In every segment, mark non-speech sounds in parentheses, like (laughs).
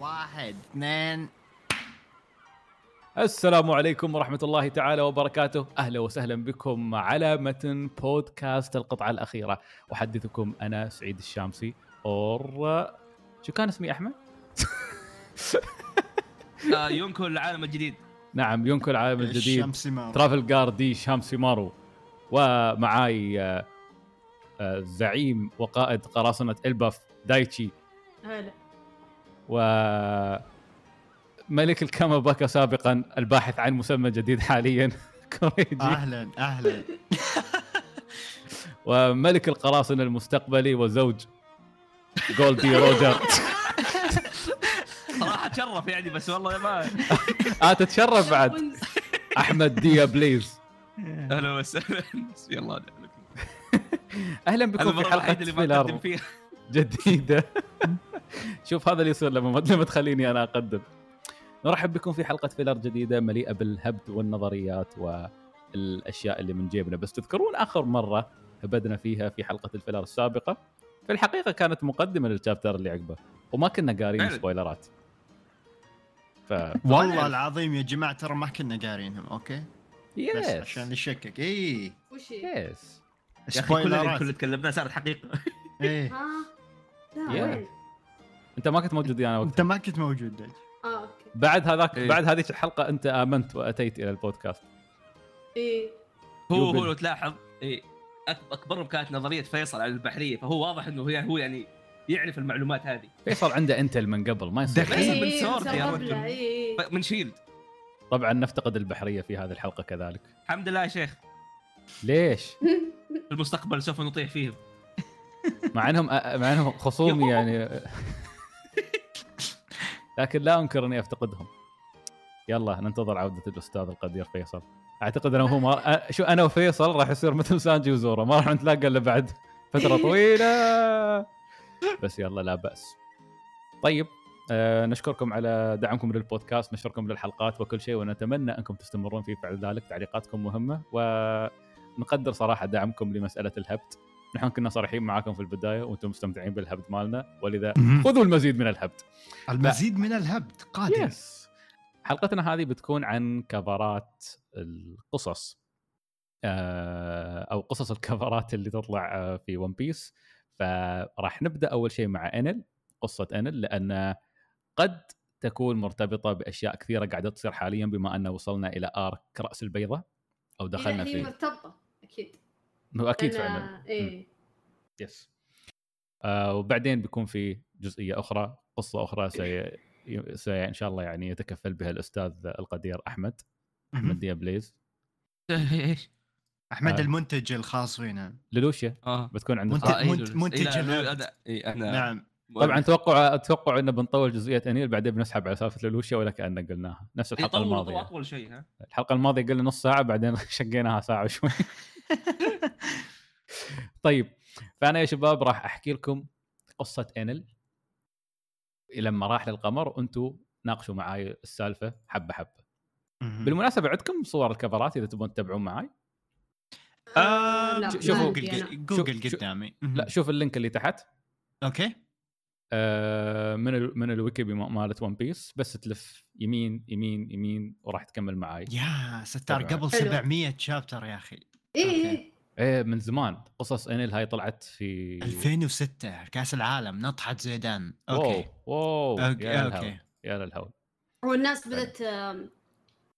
واحد اثنين. السلام عليكم ورحمة الله تعالى وبركاته. أهلا وسهلا بكم على متن بودكاست القطعة الأخيرة. أحدثكم أنا سعيد الشامسي or شو كان اسمي أحمد؟ (laughs) آه، يونكو العالم الجديد. نعم يونكو العالم الجديد. ترافلجار دي شامسي مارو. ومعاي آه، آه، زعيم وقائد قراصنة إلباف دايتشي. هلا. و ملك الكاماباكا سابقا الباحث عن مسمى جديد حاليا. (laughs) كوريجي. أهلا أهلا. (laughs) وملك القراصنة المستقبلي وزوج جول دي روجر. (laughs) صراحة تشرف يعني بس والله ما آه تتشرف بعد. أحمد ديا please. أهلا وسهلا. يلا أهلا هذا بكم في حلقة اللي ما فيها. جديدة. (laughs) شوف هذا اللي يصير لما لما تخليني أنا أقدم. نرحب بكم في حلقة filler جديدة مليئة بالهبد والنظريات والأشياء اللي من جيبنا. بس تذكرون آخر مرة هبدنا فيها في حلقة ال filler السابقة؟ في الحقيقة كانت مقدمة لل chapter اللي عقبه وما كنا قارين. سبويلرات. ف والله العظيم يا جماعة ترى ما كنا قارينهم okay؟ بس يس عشان نشكك. اي وش هي؟ يس (laughs) يا أخي كل اللي سبويلرات. كل اللي تكلمناه صارت حقيقة. إيه. ها. وين؟ انت ما كنت موجود أنا وقتها. انت ما كنت موجود دج. آه أوكي. بعد هذاك إيه. بعد هذيك الحلقة انت آمنت وأتيت إلى البودكاست. إيه. هو. هو لو تلاحظ إيه أك- اكبرهم كانت نظرية فيصل على البحرية فهو واضح إنه هو هو يعني يعرف المعلومات هذه. فيصل عنده انتل من قبل ما يصير. دخيل. من إيه، سورد يا مسرب رجل. إيه، إيه. من شيلد طبعا نفتقد البحرية في هذه الحلقة كذلك. الحمد لله يا شيخ. ليش؟ في المستقبل سوف نطيح فيهم. مع إنهم مع إنهم خصومي يعني. لكن لا أنكر إني أفتقدهم. يلا ننتظر عودة الأستاذ القدير فيصل. أعتقد أنا وهو ما... شو أنا وفيصل راح يصير مثل سانجي وزورا. ما راح نتلاقى إلا بعد فترة (laughs) طويلة. بس يلا لا بأس. طيب آه نشكركم على دعمكم للبودكاست نشكركم للحلقات وكل شيء ونتمنى أنكم تستمرون في فعل ذلك. تعليقاتكم مهمة ونقدر صراحة دعمكم لمسألة الهبت. نحن كنا صريحين معاكم في البداية وأنتم مستمتعين بالهبد مالنا ولذا خذوا المزيد من الهبد. المزيد من الهبد قادم يس حلقتنا هذه بتكون عن كفرات القصص. آه، أو قصص الكفرات اللي تطلع آه، في ون بيس فراح نبدأ أول شيء مع انل قصة انل لأن قد تكون مرتبطة بأشياء كثيرة قاعدة تصير حاليا بما ان وصلنا إلى arc رأس البيضة أو دخلنا إيه، هي في مرتبطة أكيد. هو أكيد فعلا. إيه. yes آه وبعدين بيكون في جزئية أخرى قصة أخرى سي... سي إن شاء الله يعني يتكفل بها الأستاذ القدير أحمد أحمد ديا please إيش؟ أحمد آه. المنتج الخاص فينا. لولوشيا آه. بتكون عندنا. منتج- آه، إيه، منت- منتج إيه، لا، الهبد. أنا إيه، أنا نعم. طبعا توقع أتوقع إنه بنطول جزئية انيل بعدين بنسحب على سالفة لولوشيا ولا كاننا قلناها. نفس الحلقة الماضية. اطول شيء ها؟ الحلقة الماضية قلنا نص ساعة بعدين (laughs) شقيناها ساعة وشوي. (laughs) (laughs) طيب فأنا يا شباب راح أحكي لكم قصة إنل. لما راح للقمر وأنتم ناقشوا معاي السالفة حبة حبة. بالمناسبة عندكم صور الكفرات إذا تبون تتابعون معاي؟ آه لا، شوفوا، جوجل قدامي. لا شوف ال link اللي تحت. okay. آه، من ال من الويكي مالت ون بيس بس تلف يمين يمين يمين وراح تكمل معاي. يا ستار. قبل حلو. 700 chapter يا أخي. إيه okay. إيه. إيه من زمان قصص انيل هاي طلعت في 2006 كأس العالم نطحه زيدان. okay. wow okay يا للهول okay. يا للهول هو الناس بدت آم،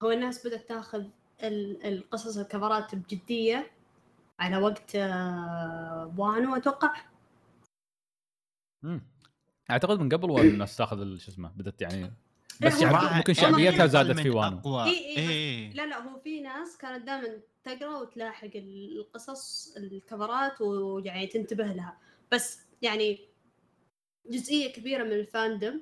هو الناس بدت تأخذ ال- القصص الكفرات بجدية على وقت آه، وانو أتوقع. مم. أعتقد من قبل وان الناس تاخذ شو اسمه بدت يعني بس راح- ممكن هم شعبيتها زادت في وانو أقوى؟ إيه، إيه، بس- إيه. لا لا هو في ناس كانت دائما تقرأ وتلاحق القصص الكفرات ويعني تنتبه لها. بس يعني جزئية كبيرة من ال fandom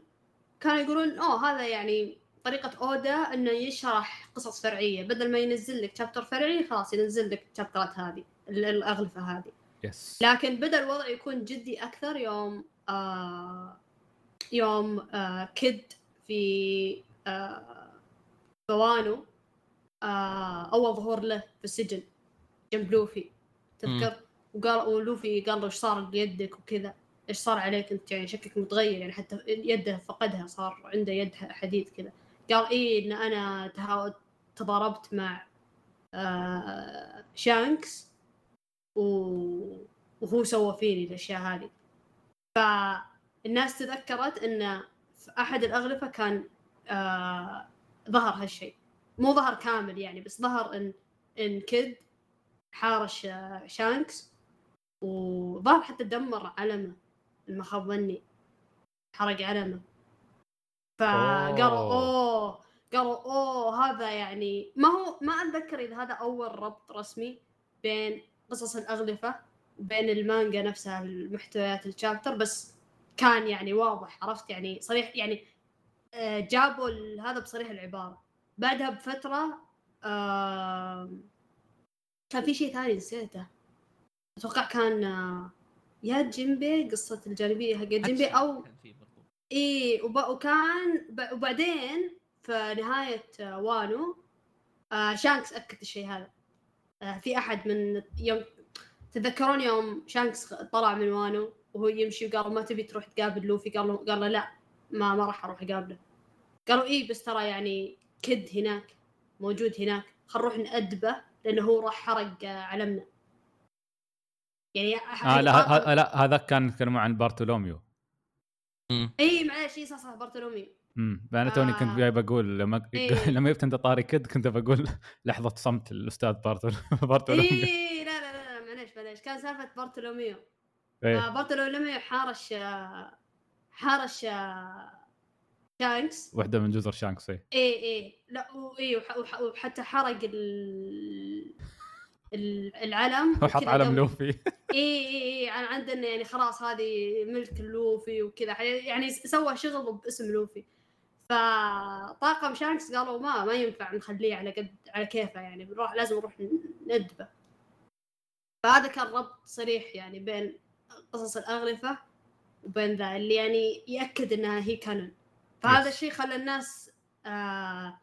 كانوا يقولون أوه هذا يعني طريقة أودا إنه يشرح قصص فرعية. بدل ما ينزل لك chapter فرعي خلاص ينزل لك الشابترات هذه ال- الأغلفة هذه. yes لكن بدأ الوضع يكون جدي أكثر يوم آه يوم آه كيد في آه بوانو آه أول ظهور له في السجن جنب لوفي. تذكر؟ وقال ولوفي قال له إيش صار ليدك وكذا؟ إيش صار عليك؟ أنت يعني شكلك متغير يعني حتى يده فقدها صار عنده يد حديد كذا. قال إيه إن أنا تضاربت مع آه شانكس و... وهو سوى فيني الأشياء هذه. فالناس تذكرت إن أحد الاغلفه كان آه ظهر هالشيء مو ظهر كامل يعني بس ظهر إن إن كيد حارش آه، شانكس وظهر حتى دمر علمه ما خاب ظني حرق علمه فقالوا أوه. أوه قالوا أوه هذا يعني ما هو ما أتذكر إذا هذا أول ربط رسمي بين قصص الاغلفه وبين المانجا نفسها المحتويات الشابتر بس كان يعني واضح عرفت؟ يعني صريح يعني آه، جابوا هذا بصريح العبارة. بعدها بفترة آم، كان في شيء ثاني نسيته. أتوقع كان آه، يا جيمبي قصة الجانبية حق جيمبي أو. إي وب... وكان ب... وبعدين في نهاية آه، وانو آه شانكس أكد الشيء هذا. آه في أحد من يوم تتذكرون يوم شانكس طلع من وانو؟ وهو يمشي وقال ما تبي تروح تقابل لوفي؟ قال له قال له لا ما ما راح أروح أقابله. قالوا إيه بس ترى يعني كد هناك موجود هناك خل نروح نأدبه لأنه هو راح حرق علمنا. يعني آه لا ه- ه- لا هذاك كان يتكلمون عن بارتولوميو. اي معلش اي صح صح بارتولوميو. امم أنا توني كنت آه. جاي بقول لما إيه. (laughs) لما جبت انت طاري كد كنت بقول (laughs) لحظة صمت الأستاذ بارتول (laughs) بارتولوميو. اي لا لا لا, لا معليش معليش. كان سالفة بارتولوميو. إيه. آه بارتولوميو حارش آه، حارش آه، شانكس. واحدة من جزر شانكس. اي اي لا اي وح- وح- وحتى حرق ال ال- العلم وحط علم لوفي. اي اي اي عن عندنا يعني خلاص هذه ملك لوفي وكذا. يعني سوى شغل باسم لوفي. فطاقم شانكس قالوا ما ما ينفع نخليه على قد على كيفه يعني بنروح لازم نروح ندبه. فهذا كان ربط صريح يعني بين قصص الاغلفه وبين ذا اللي يعني يأكد إنها هي canon. فهذا. الشيء خلى الناس آه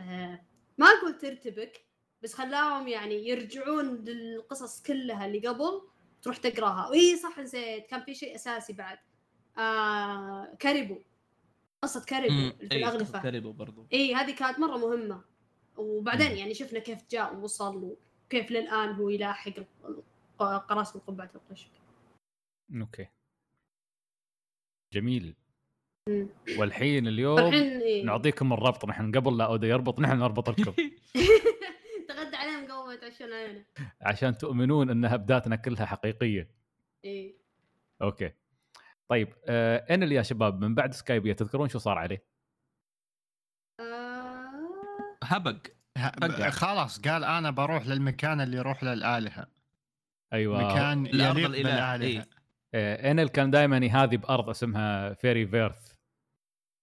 آه ما أقول ترتبك بس خلاهم يعني يرجعون للقصص كلها اللي قبل تروح تقراها. واي صح نسيت كان في شيء أساسي بعد. آه كاريبو. قصة كاريبو في إيه، الاغلفه كاريبو برضو. اي هذه كانت مرة مهمة. وبعدين مم. يعني شفنا كيف جاء ووصل وكيف للآن هو يلاحق قراصنة قبعة القش okay. جميل. والحين اليوم إيه. نعطيكم الربط نحن قبل لا اودا يربط نحن نربط لكم (laughs) تغدى عليهم قبل ما يتعشون علينا. عشان تؤمنون إن هبداتنا كلها حقيقية. اي okay. طيب آه انل يا شباب من بعد سكايبيا تذكرون شو صار عليه؟ آه... هبق. خلاص قال أنا بروح للمكان اللي يروح للالهه أيوه. مكان يليق. بالآلهة. إيه. آه انل كان دائما يهاذي بأرض اسمها فيري فيرث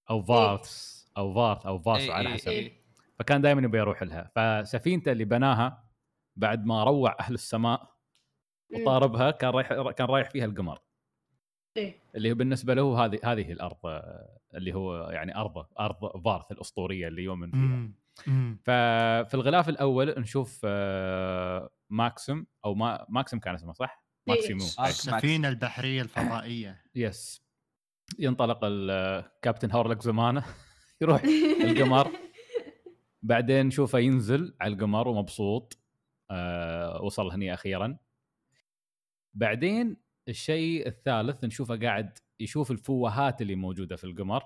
أو فارث أو فارث أو فارث إيه، على إيه، حسب إيه. فكان دائما يبي يروح لها فسفينته اللي بناها بعد ما روع أهل السماء. وطاربها كان رايح كان رايح فيها القمر إيه. اللي هو بالنسبة له هذه هذه الأرض آه، اللي هو يعني ارضه أرض فارث الأسطورية اللي يؤمن فيها. ففي الغلاف الأول نشوف آه، ماكسيم أو ما ماكسيم كان اسمه صح؟ ماكسيمو. السفينة البحرية الفضائية. (coughs) yes ينطلق الكابتن هورلك زمانه. (laughs) يروح القمر. (laughs) بعدين نشوفه ينزل على القمر ومبسوط. آه وصل هني أخيرا. بعدين الشيء الثالث نشوفه قاعد يشوف الفوهات اللي موجودة في القمر.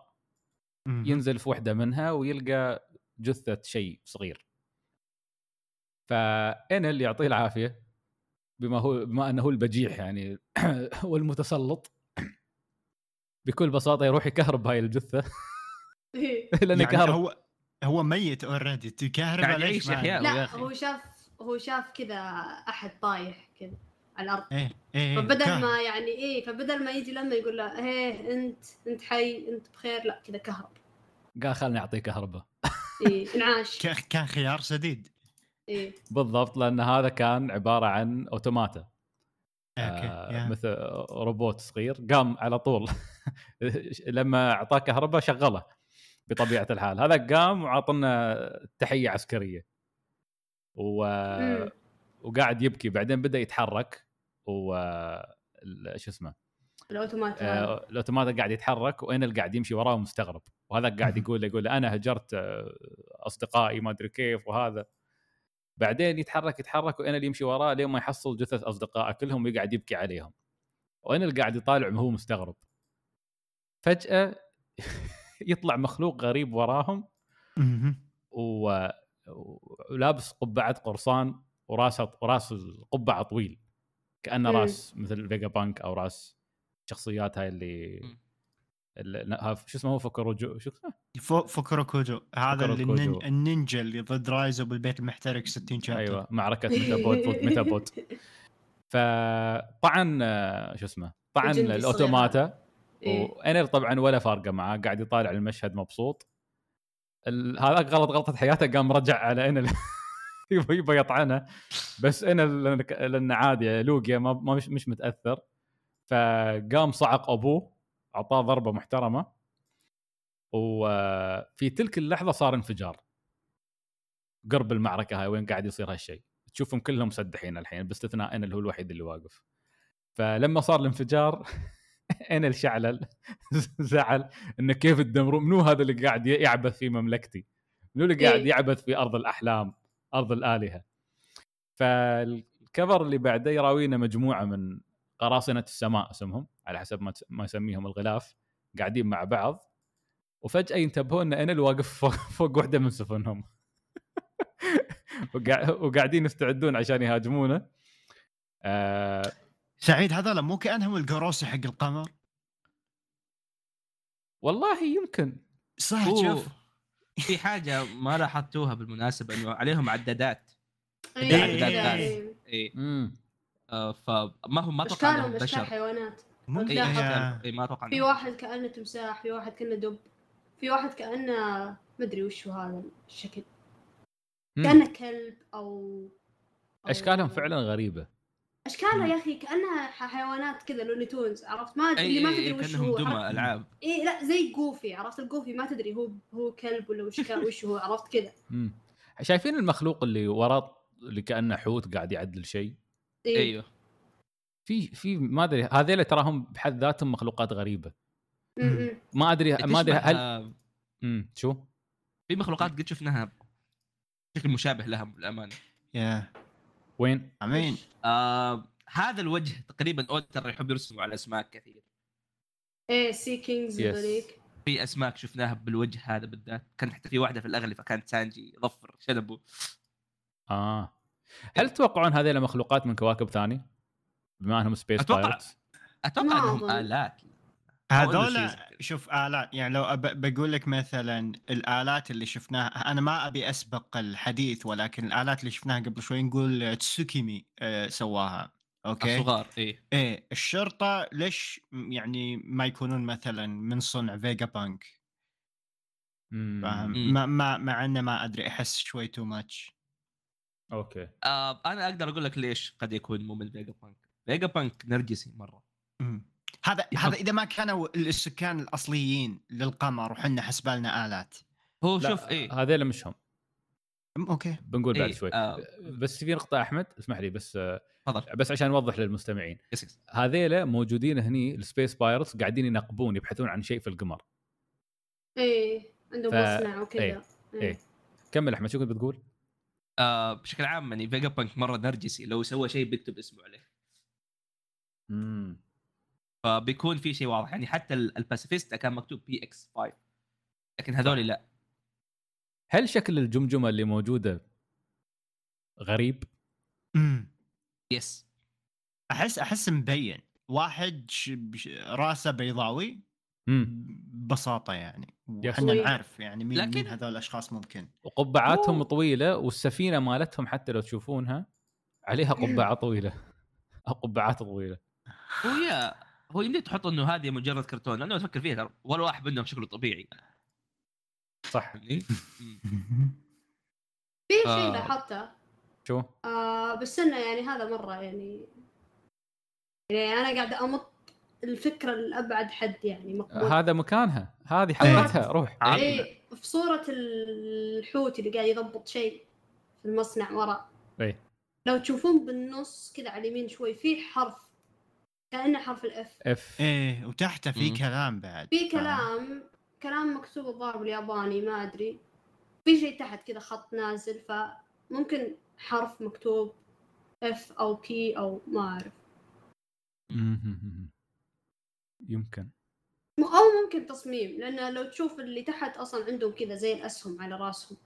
ينزل في واحدة منها ويلقى جثة شيء صغير. فإنل يعطيه العافية. بما هو بما أنه هو البجيح يعني (clears throat) والمتسلط. (clears throat) بكل بساطة يروح يكهرب هاي الجثة. إيه. (laughs) لأنه يعني كهرب. هو هو ميت already تكهرب قاعد ليش يعيش. يا لا. هو شاف هو شاف كذا أحد طايح كذا على الأرض. إيه إيه فبدل كهرب. ما يعني إيه فبدل ما يجي لما يقول له إيه أنت أنت حي أنت بخير. لا كذا كهرب. قال خلني أعطيه كهرباء. إيه انعاش. (laughs) كان خيار سديد إيه بالضبط لأن هذا كان عبارة عن automata. Okay آه يا. مثل روبوت صغير قام على طول. (laughs) لما أعطاه كهرباء شغله بطبيعة الحال. هذا قام وعطنا تحية عسكرية. و... وقاعد يبكي. بعدين بدأ يتحرك. و ال- شو اسمه؟ الاوتومات هذا. آه، الأوتوماتا قاعد يتحرك وانل قاعد يمشي وراه مستغرب. وهذا قاعد. (laughs) يقول يقول أنا هجرت آه، أصدقائي ما أدري كيف وهذا. بعدين يتحرك يتحرك وانل يمشي وراه لين ما يحصل جثث اصدقائه كلهم ويقعد يبكي عليهم وانل قاعد يطالع وهو مستغرب فجأة (laughs) يطلع مخلوق غريب وراهم. و... ولابس قبعة قرصان وراسه وراس القبعه طويل كأنه مم. راس مثل فيجا بانك أو راس شخصيات هاي اللي. اللي... شو اسمه هو فكروجو شو اسمه؟ فوكوروكوجو هذا اللي النينجا اللي ضد رايزو بالبيت المحترق 60 chapter. أيوه معركة (laughs) ميتابوت ضد ميتابوت. فطعن شو اسمه طعن الأوتوماتا. إيه. وأنيل طبعا ولا فارقة معاه قاعد يطالع المشهد مبسوط. ال... هذاك غلط غلطة حياته قام رجع على انل (laughs) يبغى يبغى يطعنه. بس انل لأن- لأنه عادي لوقيا ما ما مش, مش متأثر. فقام صعق أبوه. أعطاه ضربة محترمة وفي تلك اللحظة صار انفجار. قرب المعركة هاي وين قاعد يصير هالشيء؟ تشوفهم كلهم مسدحين الحين باستثناء إنل هو الوحيد اللي واقف. فلما صار الانفجار (laughs) إنل شعلل (laughs) زعل إنه كيف تدمرون منو هذا اللي قاعد يعبث في مملكتي؟ منو اللي قاعد إيه. يعبث في أرض الأحلام أرض الآلهة؟ فالكفر اللي بعده يراوينا مجموعة من قراصنة السماء اسمهم على حسب ما ما يسميهم الغلاف قاعدين مع بعض. وفجأة ينتبهون إن انل واقف فوق, فوق واحدة من سفنهم. (laughs) وقاع- وقاعدين يستعدون عشان يهاجمونه. آه سعيد هذول مو كأنهم القروسي حق القمر؟ والله يمكن. صح شوف. في حاجة ما لاحظتوها بالمناسبة إنه عليهم عدادات. إيه، إيه. كذا، إيه. آه فما هم ما أتوقع اشكالهم انهم اشكال بشر. حيوانات؟ ممكن اي ما أتوقع في واحد كأنه تمساح في واحد كأنه دب في واحد كأنه مدري وش هو هذا الشكل. كأنه كلب أو أو- أشكالهم فعلا غريبة. أشكالها يا أخي كأنها ح- حيوانات كذا Looney Tunes عرفت؟ ما أدري اللي ما اي تدري اي وش كأنهم هو دمى؟ ألعاب. اي لا زي جوفي عرفت؟ الجوفي ما تدري هو هو كلب ولا وش كان وش هو عرفت كذا. شايفين المخلوق اللي وراه اللي كأنه حوت قاعد يعدل شيء؟ إيه. أيوه. في في ما أدري هذيلا تراهم بحد ذاتهم مخلوقات غريبة. ما أدري ما أدري هل امم شو؟ في مخلوقات قد شفناها بشكل مشابه لها للأمانة. يا وين؟ أمين. آه هذا الوجه تقريبا أودا يحب يرسموا على اسماك كثير. إيه Sea Kings في اسماك شفناها بالوجه هذا بالذات. كان حتى في واحدة في الاغلفه كانت سانجي يضفر شنبه آه. هل تتوقعون هذيلا مخلوقات من كواكب ثاني بما انهم space أتوقع. Pirates أتوقع إنهم. آلات هذول. شوف آلات يعني لو. بقول لك مثلا الآلات اللي شفناها أنا ما أبي أسبق الحديث ولكن الآلات اللي شفناها قبل شوي نقول تسوكيمي آه، سواها okay الصغار إي إيه الشرطة ليش يعني ما يكونون مثلا من صنع فيجا بانك. فاهم ما مع إنه ما أدري أحس شوي too much okay. آه أنا أقدر أقول لك ليش قد يكون مو من فيجا بانك فيجا بانك نرجسي مرة. هذا يحط- هذا إذا ما كانوا السكان الأصليين للقمر وحنا حسبالنا آلات. هو شوف اي هذيلا مش هم. Okay. بنقول بعد إيه، شوي. آه. بس في نقطة أحمد اسمح لي بس آه، تفضل. بس عشان نوضح للمستمعين. Yes yes هذيلا موجودين هني ال space pirates قاعدين ينقبون يبحثون عن شيء في القمر. إيه عندهم ف- مصنع وكذا. إيه. إيه. كمل أحمد شو كنت بتقول؟ آه بشكل عام يعني فيجا بانك مرة نرجسي لو سوى شيء بيكتب اسمه عليه امم فبيكون في شيء واضح. يعني حتى ال- الباسيفيستا كان مكتوب PX 5 لكن هذول لا. هل شكل الجمجمة اللي موجودة غريب؟ امم yes احس أحس مبين. واحد ش... بش... رأسه بيضاوي. ببساطة يعني طويل. نعرف يعني مين لكن- مين هذول الأشخاص ممكن وقبعاتهم أوه. طويلة والسفينة مالتهم حتى لو تشوفونها عليها قبعة (clears throat) طويلة أو (laughs) قبعات طويلة هو يا هو يمديك تحط إنه هذه مجرد كرتون لأنه تفكر فيها ترى ولا واحد منهم شكله طبيعي صح. (laughs) في شيء. لاحظته شو؟ آه بس إنه يعني هذا مرة يعني يعني أنا قاعدة أمط الفكرة لأبعد حد يعني مقبول. هذا مكانها. هذه حلقتها روح. عاد- إيه في صورة الحوت اللي قاعد يضبط شيء في المصنع ورا. إيه. لو تشوفون بالنص كذا على اليمين شوي في حرف. كأنه حرف الإف. إف. إيه وتحته في. كلام بعد. في كلام كلام مكتوب الظاهر بالياباني ما أدري. في شيء تحت كذا خط نازل فممكن حرف مكتوب F أو P أو ما أعرف. يمكن. أو ممكن تصميم لأن لو تشوف اللي تحت أصلا عندهم كذا زي الأسهم على راسهم.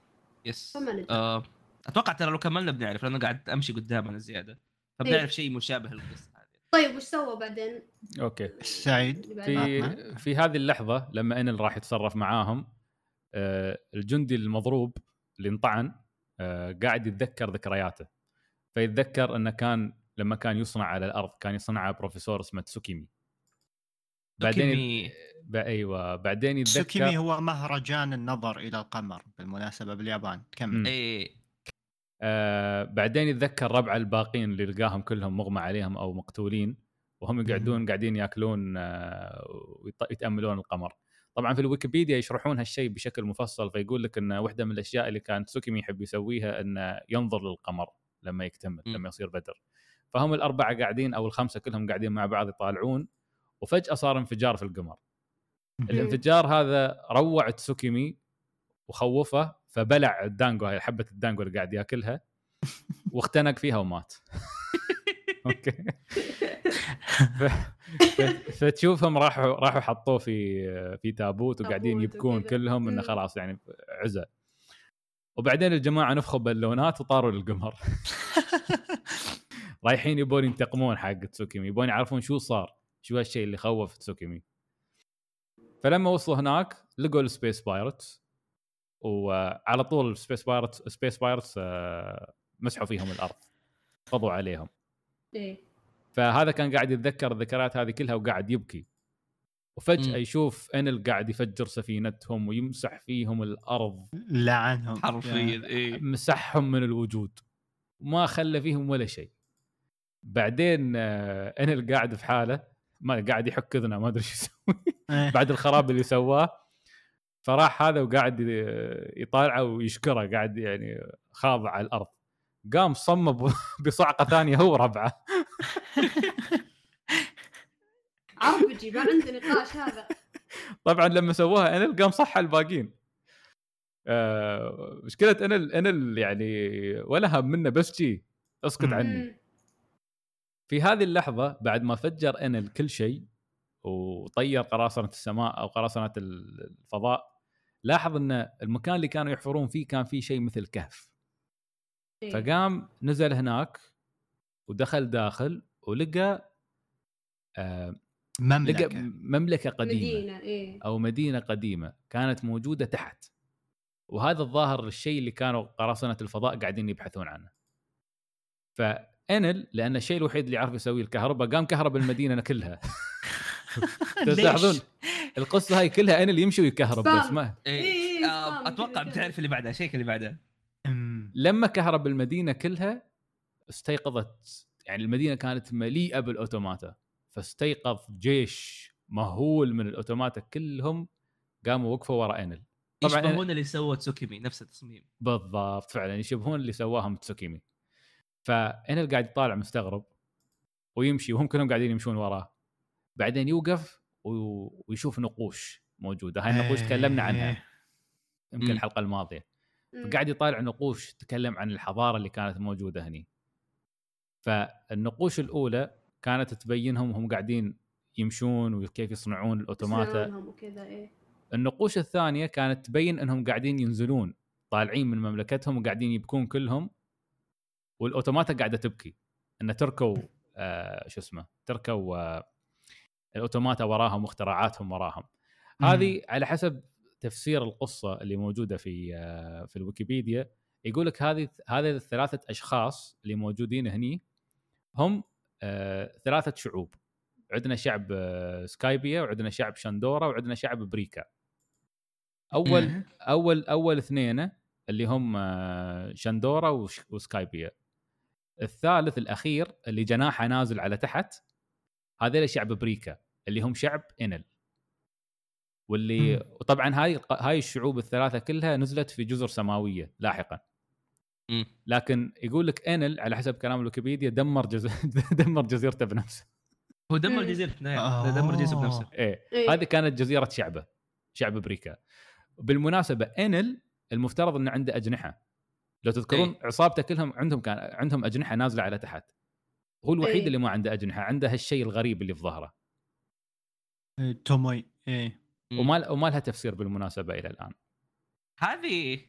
Yes. فما ندري. آه، أتوقع ترى لو كملنا بنعرف لأنه قاعد أمشي قدام أنا زيادة. فبنعرف إيه. شيء مشابه للقصة هذه. طيب وش سوى بعدين؟ Okay. سعيد؟ في في هذه اللحظة لما انل راح يتصرف معاهم آه، الجندي المضروب اللي انطعن آه، قاعد يتذكر ذكرياته. فيتذكر إنه كان لما كان يصنع على الأرض كان يصنعها بروفيسور اسمه تسوكيمي. بعدين سوكيمي. ب... أيوه بعدين يتذكر هو مهرجان النظر إلى القمر بالمناسبة باليابان. كمل إيه آه بعدين يتذكر ربع الباقين اللي لقاهم كلهم مغمى عليهم أو مقتولين وهم يقعدون قاعدين يأكلون آه ويتاملون القمر طبعا في الويكيبيديا يشرحون هالشيء بشكل مفصل فيقول لك إن واحدة من الأشياء اللي كان سوكيمي يحب يسويها إنه ينظر للقمر لما يكتمل. لما يصير بدر فهم الأربعة قاعدين أو الخمسة كلهم قاعدين مع بعض يطالعون وفجأة صار انفجار في القمر الانفجار هذا روع تسوكيمي وخوفه فبلع الدانجو هاي حبة الدانجو اللي قاعد ياكلها (laughs) واختنق فيها ومات (laughs) okay. فتشوفهم راحوا راحوا حطوه في في تابوت وقاعدين يبكون. كلهم إنه. خلاص يعني عزة وبعدين الجماعة نفخوا بالونات وطاروا للقمر (laughs) رايحين يبون ينتقمون حق تسوكيمي يبون يعرفون شو صار شو هالشيء اللي خوف تسوكيمي. فلما وصلوا هناك لقوا ال space pirates وعلى طول ال space pirates space pirates مسحوا فيهم الأرض قضوا عليهم. إيه. فهذا كان قاعد يتذكر الذكريات هذه كلها وقاعد يبكي. وفجأة مم. يشوف انل قاعد يفجر سفينتهم ويمسح فيهم الأرض. لعنهم. حرفيا إيه. مسحهم من الوجود. ما خلى فيهم ولا شيء. بعدين آه، انل قاعد في حالة ما قاعد يحك اذنه ما أدري شو يسوي إيه. بعد الخراب اللي سواه فراح هذا وقاعد يطالعه ويشكره قاعد يعني خاضع على الأرض قام صمب بصعقة ثانية هو وربعه (laughs) عربجي ما عنده نقاش هذا طبعا لما سووها انل قام صح على الباقيين آه مشكلة انل انل يعني ولا هم منه بس جي اسكت. عني. في هذه اللحظة بعد ما فجر انل كل شيء وطير قراصنة السماء أو قراصنة الفضاء لاحظ إن المكان اللي كانوا يحفرون فيه كان فيه شيء مثل كهف. إيه. فقام نزل هناك ودخل داخل ولقى آه لقى مملكة مملكه قديمة مدينة إيه. أو مدينة قديمة كانت موجودة تحت. وهذا الظاهر الشيء اللي كانوا قراصنة الفضاء قاعدين يبحثون عنه. فانل لأن الشيء الوحيد اللي يعرف يسويه الكهرباء قام كهرب المدينة كلها (laughs) تلاحظون؟ القصة هاي كلها انل يمشي ويكهرب بس. ما إيه إيه، آه، فاهم أتوقع. بتعرف اللي بعدها check اللي بعدها أمم. لما كهرب المدينة كلها استيقظت يعني المدينة كانت مليئة بال automata فاستيقظ جيش مهول من ال automata كلهم قاموا وقفوا ورا انل طبعا يشبهون اللي سووا تسوكيمي نفس التصميم بالضبط فعلا يشبهون اللي سواهم تسوكيمي فانل قاعد يطالع مستغرب ويمشي وهم كلهم قاعدين يمشون وراه. بعدين يوقف ويشوف نقوش موجودة. هاي النقوش تكلمنا عنها إيه. يمكن. الحلقة الماضية. فقاعد يطالع نقوش تتكلم عن الحضارة اللي كانت موجودة هني. فالنقوش الأولى كانت تبينهم وهم قاعدين يمشون وكيف يصنعون الأوتوماتا. إيه. النقوش الثانية كانت تبين إنهم قاعدين ينزلون طالعين من مملكتهم وقاعدين يبكون كلهم. وال automata قاعدة تبكي. إن تركوا آه شو اسمه تركوا آه ال automata وراهم واختراعاتهم وراهم. هذه على حسب تفسير القصة اللي موجودة في آه في الويكيبيديا. يقول لك هذه هذه الثلاثة أشخاص اللي موجودين هني هم آه ثلاثة شعوب. عندنا شعب آه سكايبيا وعندنا شعب شاندورا وعندنا شعب بريكا. أول. أول أول اثنين اللي هم آه، شاندورا وش- وسكايبيا. الثالث الأخير اللي جناحه نازل على تحت هذول شعب بريكا اللي هم شعب إنل. واللي مم. وطبعا هاي هاي الشعوب الثلاثة كلها نزلت في جزر سماوية لاحقا. مم. لكن يقول لك إنل على حسب كلام الويكيبيديا دمر جز... (laughs) دمر جزيرته بنفسه. هو دمر. جزيرة في النهايه دمر جزيره بنفسه. إيه. إيه. هذه كانت جزيرة شعبه شعب بريكا بالمناسبة إنل المفترض إنه عنده أجنحة. لو تذكرون إيه. عصابته كلهم عندهم كان عندهم أجنحة نازلة على تحت هو الوحيد إيه. اللي ما عنده أجنحة عنده هالشيء الغريب اللي في ظهره إيه، توموي إيه. وما وما لها تفسير بالمناسبة إلى الآن هذه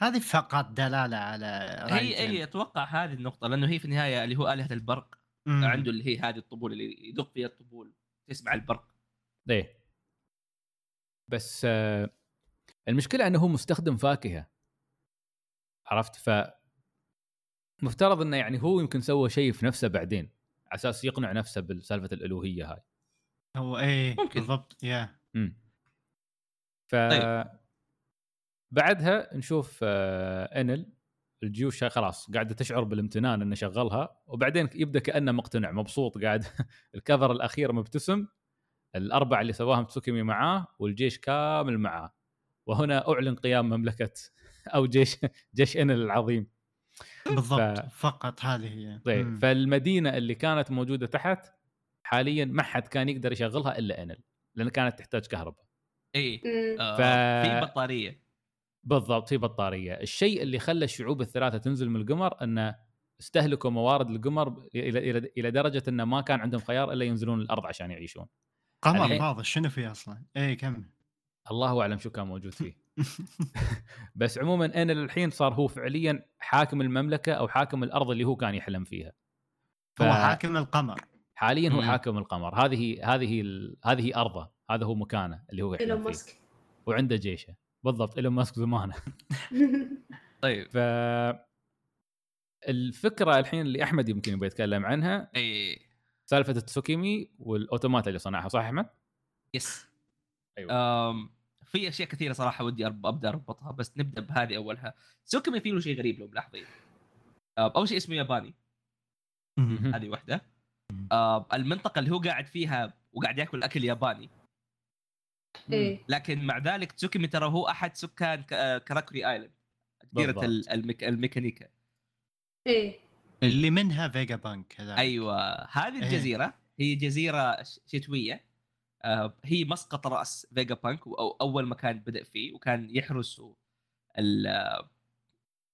هذه فقط دلالة على هي. هي أتوقع هذه النقطة لأنه هي في النهاية اللي هو آلهة البرق مم. عنده اللي هي هذه الطبول اللي يدق فيها الطبول تسمع البرق إيه بس آه، المشكلة إنه هو مستخدم فاكهة عرفت؟ ف مفترض إنه يعني هو يمكن سوى شيء في نفسه بعدين على أساس يقنع نفسه بسالفه الألوهية هاي. هو إيه ممكن. بالضبط يا امم ف طيب. بعدها نشوف آه، انل الجيوش خلاص قاعدة تشعر بالامتنان إنه شغلها وبعدين يبدأ كأنه مقتنع مبسوط قاعد (laughs) ال cover الأخير مبتسم الأربعة اللي سواهم تسوكيمي معاه والجيش كامل معاه. وهنا أعلن قيام مملكة أو جيش جيش انل العظيم. بالضبط ف- فقط هذه هي. طيب مم. فالمدينة اللي كانت موجودة تحت حاليا ما حد كان يقدر يشغلها إلا انل لأن كانت تحتاج كهرباء. إي. آه ف- في بطارية. بالضبط في بطارية. الشيء اللي خلى الشعوب الثلاثة تنزل من القمر انه استهلكوا موارد القمر إلى إلى إلى درجة انه ما كان عندهم خيار إلا ينزلون الأرض عشان يعيشون. قمر فاضي شنو فيه أصلا؟ إيه كمل. الله أعلم شو كان موجود فيه. (laughs) (laughs) بس عموما أنا الحين صار هو فعليا حاكم المملكة أو حاكم الأرض اللي هو كان يحلم فيها. ف- هو حاكم القمر. حاليا هو. حاكم القمر. هذه هذه ال- هذه أرضه. هذا هو مكانه اللي هو إيلون يحلم فيه. ماسك. وعنده جيشه. بالضبط إيلون ماسك زمانه. (laughs) طيب. ف الفكرة الحين اللي أحمد يمكن يبغى يتكلم عنها إي. سالفة التسوكيمي وال automata اللي صنعها صح أحمد؟ yes. أيوه. أم في أشياء كثيرة صراحة ودي أبدأ أربطها بس نبدأ بهذه أولها. تسوكيمي في له شيء غريب لو ملاحظين. أم، أول شيء اسمه ياباني. هذه واحدة أم، المنطقة اللي هو قاعد فيها وقاعد ياكل اكل ياباني إيه. لكن مع ذلك تسوكيمي ترى هو أحد سكان ك- آه، كاراكوري Island. جزيره. ال- الميك... الميكانيكا. إيه. اللي منها فيجا بانك هذا أيوه. هذه إيه. الجزيرة هي جزيرة ش- شتوية. آه، هي مسقط رأس فيجا بانك أو أول مكان بدأ فيه وكان يحرسه ال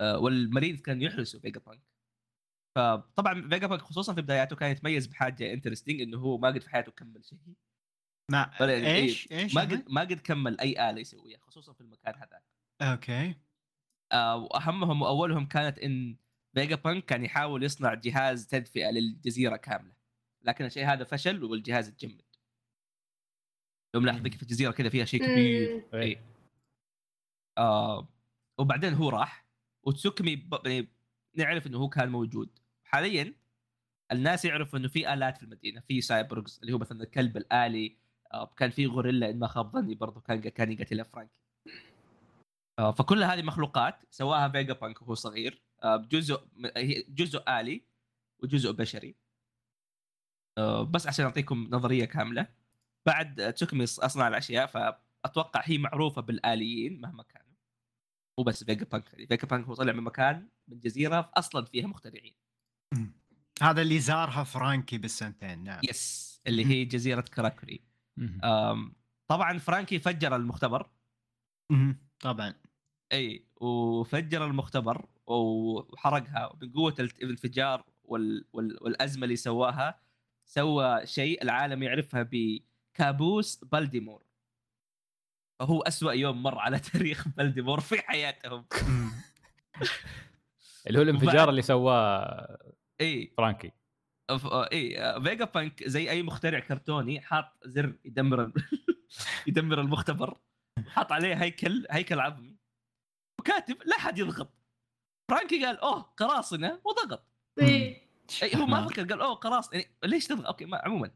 آه، وال marine كان يحرسه فيجا بانك فطبعا فيجا بانك خصوصا في بداياته كان يتميز بحاجة interesting إنه هو ما قد في حياته كمل شيء. ما يعني إيش إيه، إيش؟ ما؟ قد ما قد كمل أي آلة يسويها خصوصا في المكان هذاك. أوكي. آه، وأهمهم وأولهم كانت إن فيجا بانك كان يحاول يصنع جهاز تدفئة للجزيرة كاملة. لكن الشيء هذا فشل والجهاز اتجمد. لو ملاحظ كيف الجزيرة كذا فيها شيء كبير. مم. إيه. آه وبعدين هو راح وتسوكمي ب... يعني نعرف إنه هو كان موجود. حاليا الناس يعرفوا إنه في آلات في المدينة في cyborgs اللي هو مثلا الكلب الآلي آه كان في غوريلا إن ما خاب ظني برضه كان كان يقتلها فرانكي آه فكل هذه مخلوقات سواها فيجا بانك وهو صغير آه جزء هي جزء آلي وجزء بشري. آه بس عشان أعطيكم نظرية كاملة. بعد تسوكمي أصنع الأشياء فأتوقع هي معروفة بالآليين مهما كانوا مو بس فيجا بانك فيجا بانك هو طلع من مكان من جزيرة أصلا فيها مخترعين. هذا اللي زارها فرانكي بالسنتين نعم. yes اللي هي جزيرة. أم، طبعا فرانكي فجر المختبر. طبعا. إي وفجر المختبر وحرقها من قوة الانفجار وال... وال... والأزمة اللي سواها سوى شيء العالم يعرفها بكابوس بلديمور فهو أسوأ يوم مر على (laughs) تاريخ بلديمور في حياتهم. (laughs) اللي هو الانفجار وبعد- اللي سواه إي. فرانكي. ف- إي فيجا بانك زي أي مخترع كرتوني حاط زر يدمر (laughs) يدمر المختبر حاط عليه هيكل هيكل عظمي. وكاتب لا حد يضغط. فرانكي قال أوه قراصنة. وضغط. أي هو ما. فكر قال أوه قراصنة. يعني ليش تضغط؟ أوكي ما عموما.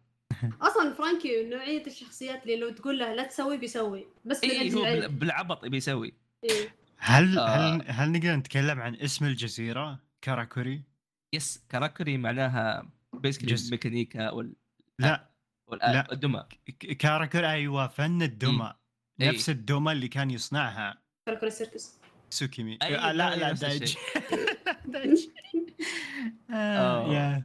أصلا فرانكي نوعية الشخصيات اللي لو تقول له لا تسوي بيسوي بس اي هو بالعبط بيسوي إيه. هل آه. هل هل نقدر نتكلم عن اسم الجزيرة كاراكوري؟ yes كاراكوري معناها basically. الميكانيكا وال لا لا. والدمى ك- كاراكوري أيوه فن الدمى إيه. نفس الدمى اللي كان يصنعها كراكون السيركس تسوكيمي أيوة، آه، لا لا دايج. دايج (laughs) آه. آه،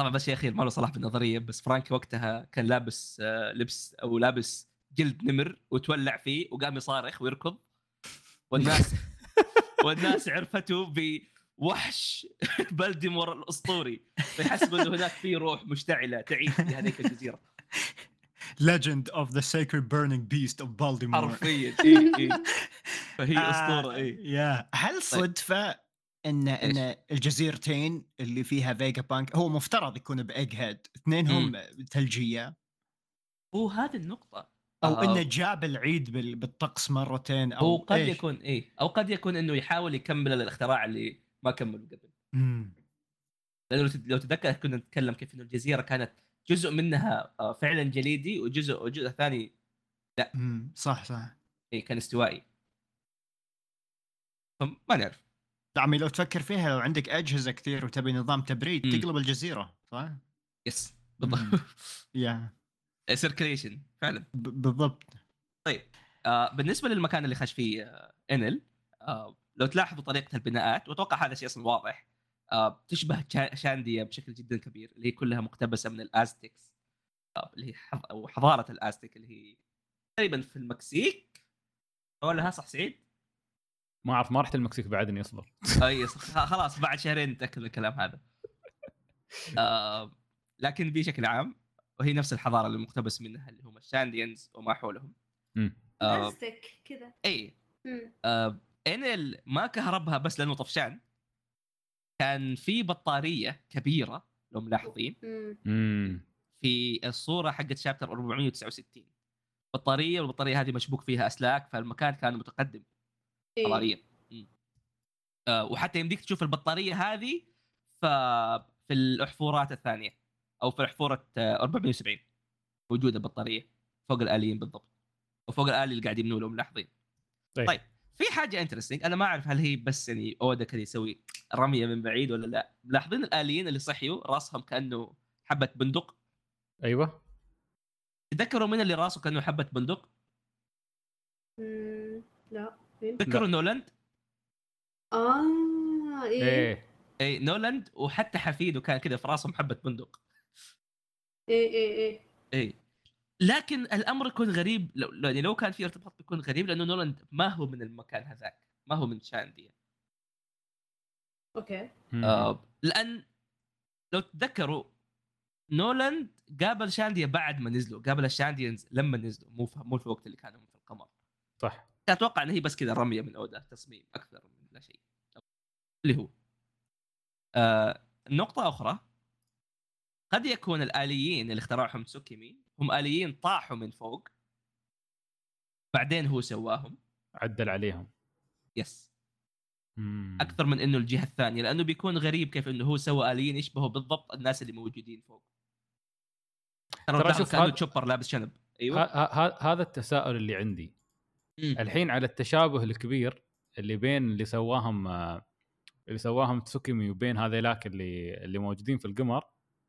طبعا بس شيء اخير ما له صلاح بالنظرية بس فرانكي وقتها كان لابس آه، لبس أو لابس جلد نمر وتولع فيه وقام يصارخ ويركض. والناس (laughs) والناس عرفته بوحش (laughs) بلديمور الأسطوري فيحسبوا إنه هناك في روح مشتعلة تعيش في هذيك الجزيرة. Legend of the Sacred Burning Beast of Baldimore. حرفيا اي اي (laughs) فهي آه، أسطورة اي يا هل صدفة إن إن الجزيرتين اللي فيها فيجا بانك هو مفترض يكون بإيج هيد اثنينهم ثلجيه هو هذه النقطة. أو آه، إنه جاب العيد بال- بالطقس مرتين أو هو قد إيش؟ يكون إيه أو قد يكون إنه يحاول يكمل الاختراع اللي ما كمله قبل. مم. لأنه لو تت- لو تتذكر كنا نتكلم كيف إنه الجزيرة كانت جزء منها آه، فعلا جليدي وجزء وجزء ثاني مم. صح صح. إيه كان استوائي. فما نعرف. عمي لو تفكر فيها لو عندك أجهزة كثير وتبي نظام تبريد مم. تقلب الجزيرة صح؟ yes. بالضبط يا (laughs) circulation فعلا بالضبط آه بالنسبة للمكان اللي خش فيه آه انل آه لو تلاحظوا طريقة البناءات وأتوقع هذا شيء أصلا واضح آه تشبه شا- شانديا بشكل جدا كبير اللي هي كلها مقتبسة من ال Aztecs آه اللي هي حض... حضارة الأزتك اللي هي تقريبا في المكسيك ولا صح سعيد؟ ما أعرف ما رحت المكسيك بعدني أصبر. (laughs) أي خلاص بعد شهرين نتاكد من الكلام هذا. (laughs) آه لكن بشكل عام وهي نفس الحضارة اللي مقتبس منها اللي هم ال Shandians وما حولهم. مم. آه كذا. إي. آه انل ما كهربها بس لأنه طفشان كان في بطارية كبيرة لو ملاحظين. في الصورة حقت شابتر 469 بطارية والبطارية هذه مشبوك فيها أسلاك فالمكان كان متقدم. إيه. مم. آه وحتى يمديك تشوف البطارية هذه ف في الأحفورات الثانية أو في احفوره آه 470 موجودة بطاريه فوق الآليين بالضبط وفوق الآلي اللي قاعد يبنوا له ملاحظين طيب. طيب في حاجة انترستنج أنا ما أعرف هل هي بس يعني اودا كذا يسوي رمية من بعيد ولا لا ملاحظين الآليين اللي صحيوا راسهم كأنه حبة بندق أيوه تذكروا من اللي راسه كأنه حبة بندق. لا؟ تذكروا نولاند آه إيه. إيه. اي نولاند وحتى حفيده كان كذا في راسهم حبه بندق. إيه إيه إيه. اي لكن الأمر يكون غريب لو يعني لو كان في ارتباط بيكون غريب لأنه نولاند ما هو من المكان هذاك ما هو من شانديا أوكي. آه لأن لو تتذكروا نولاند قابل شانديا بعد ما نزلوا قابل ال Shandians لما نزلوا مو في مو في الوقت اللي كانوا في القمر. صح. أتوقع ان هي بس كذا رمية من أودا تصميم أكثر من لا شيء. اللي هو. آه نقطة أخرى. قد يكون الآليين اللي اخترعهم تسوكيمي هم آليين طاحوا من فوق. بعدين هو سواهم. عدل عليهم. يس مم. أكثر من إنه الجهة الثانية لأنه بيكون غريب كيف إنه هو سوى آليين يشبهوا بالضبط الناس اللي موجودين فوق. ترى شوف كأنه هذا- تشوبر لابس شنب. أيوه. ه- ه- هذا التساؤل اللي عندي. مم. الحين على التشابه الكبير اللي بين اللي سواهم اللي سواهم تسوكيمي وبين هذيلاك اللي اللي موجودين في القمر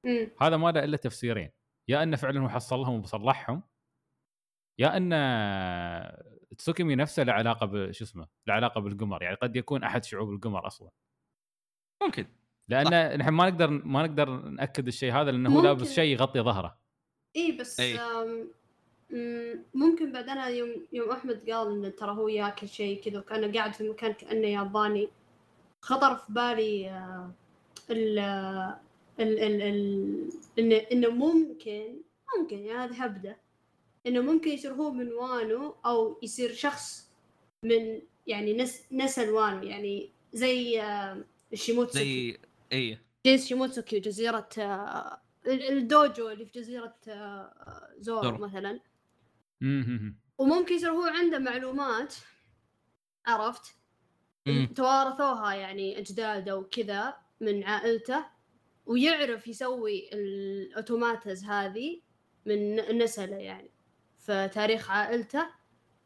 مم. هذا ما له إلا تفسيرين يا أنه فعلا هو حصل لهم وبصلحهم يا ان تسوكيمي نفسه له علاقة بشو اسمه له علاقة بالقمر يعني قد يكون أحد شعوب القمر أصلا ممكن لأن نحن ما نقدر ما نقدر نأكد الشيء هذا لأنه هو. لابس شيء يغطي ظهره إيه بس إيه. ممكن بعد أنا يوم يوم أحمد قال انه ترى هو ياكل شيء كذا وكأنه قاعد في مكان كأنه ياباني خطر في بالي آه، ال ال ال ال إنه إنه ممكن ممكن يعني هذه هبدة إنه ممكن يصير هو من وانو أو يصير شخص من يعني نس نسل وانو يعني زي آه، الشيموتسوكي زي إيه جيس شيموتسوكي وجزيرة آه، ال- ال dojo اللي في جزيرة آه، زورو. مثلا. وممكن يصير هو عنده معلومات عرفت. توارثوها يعني أجداده وكذا من عائلته ويعرف يسوي الأوتوماتز هذه من نسله يعني في تاريخ عائلته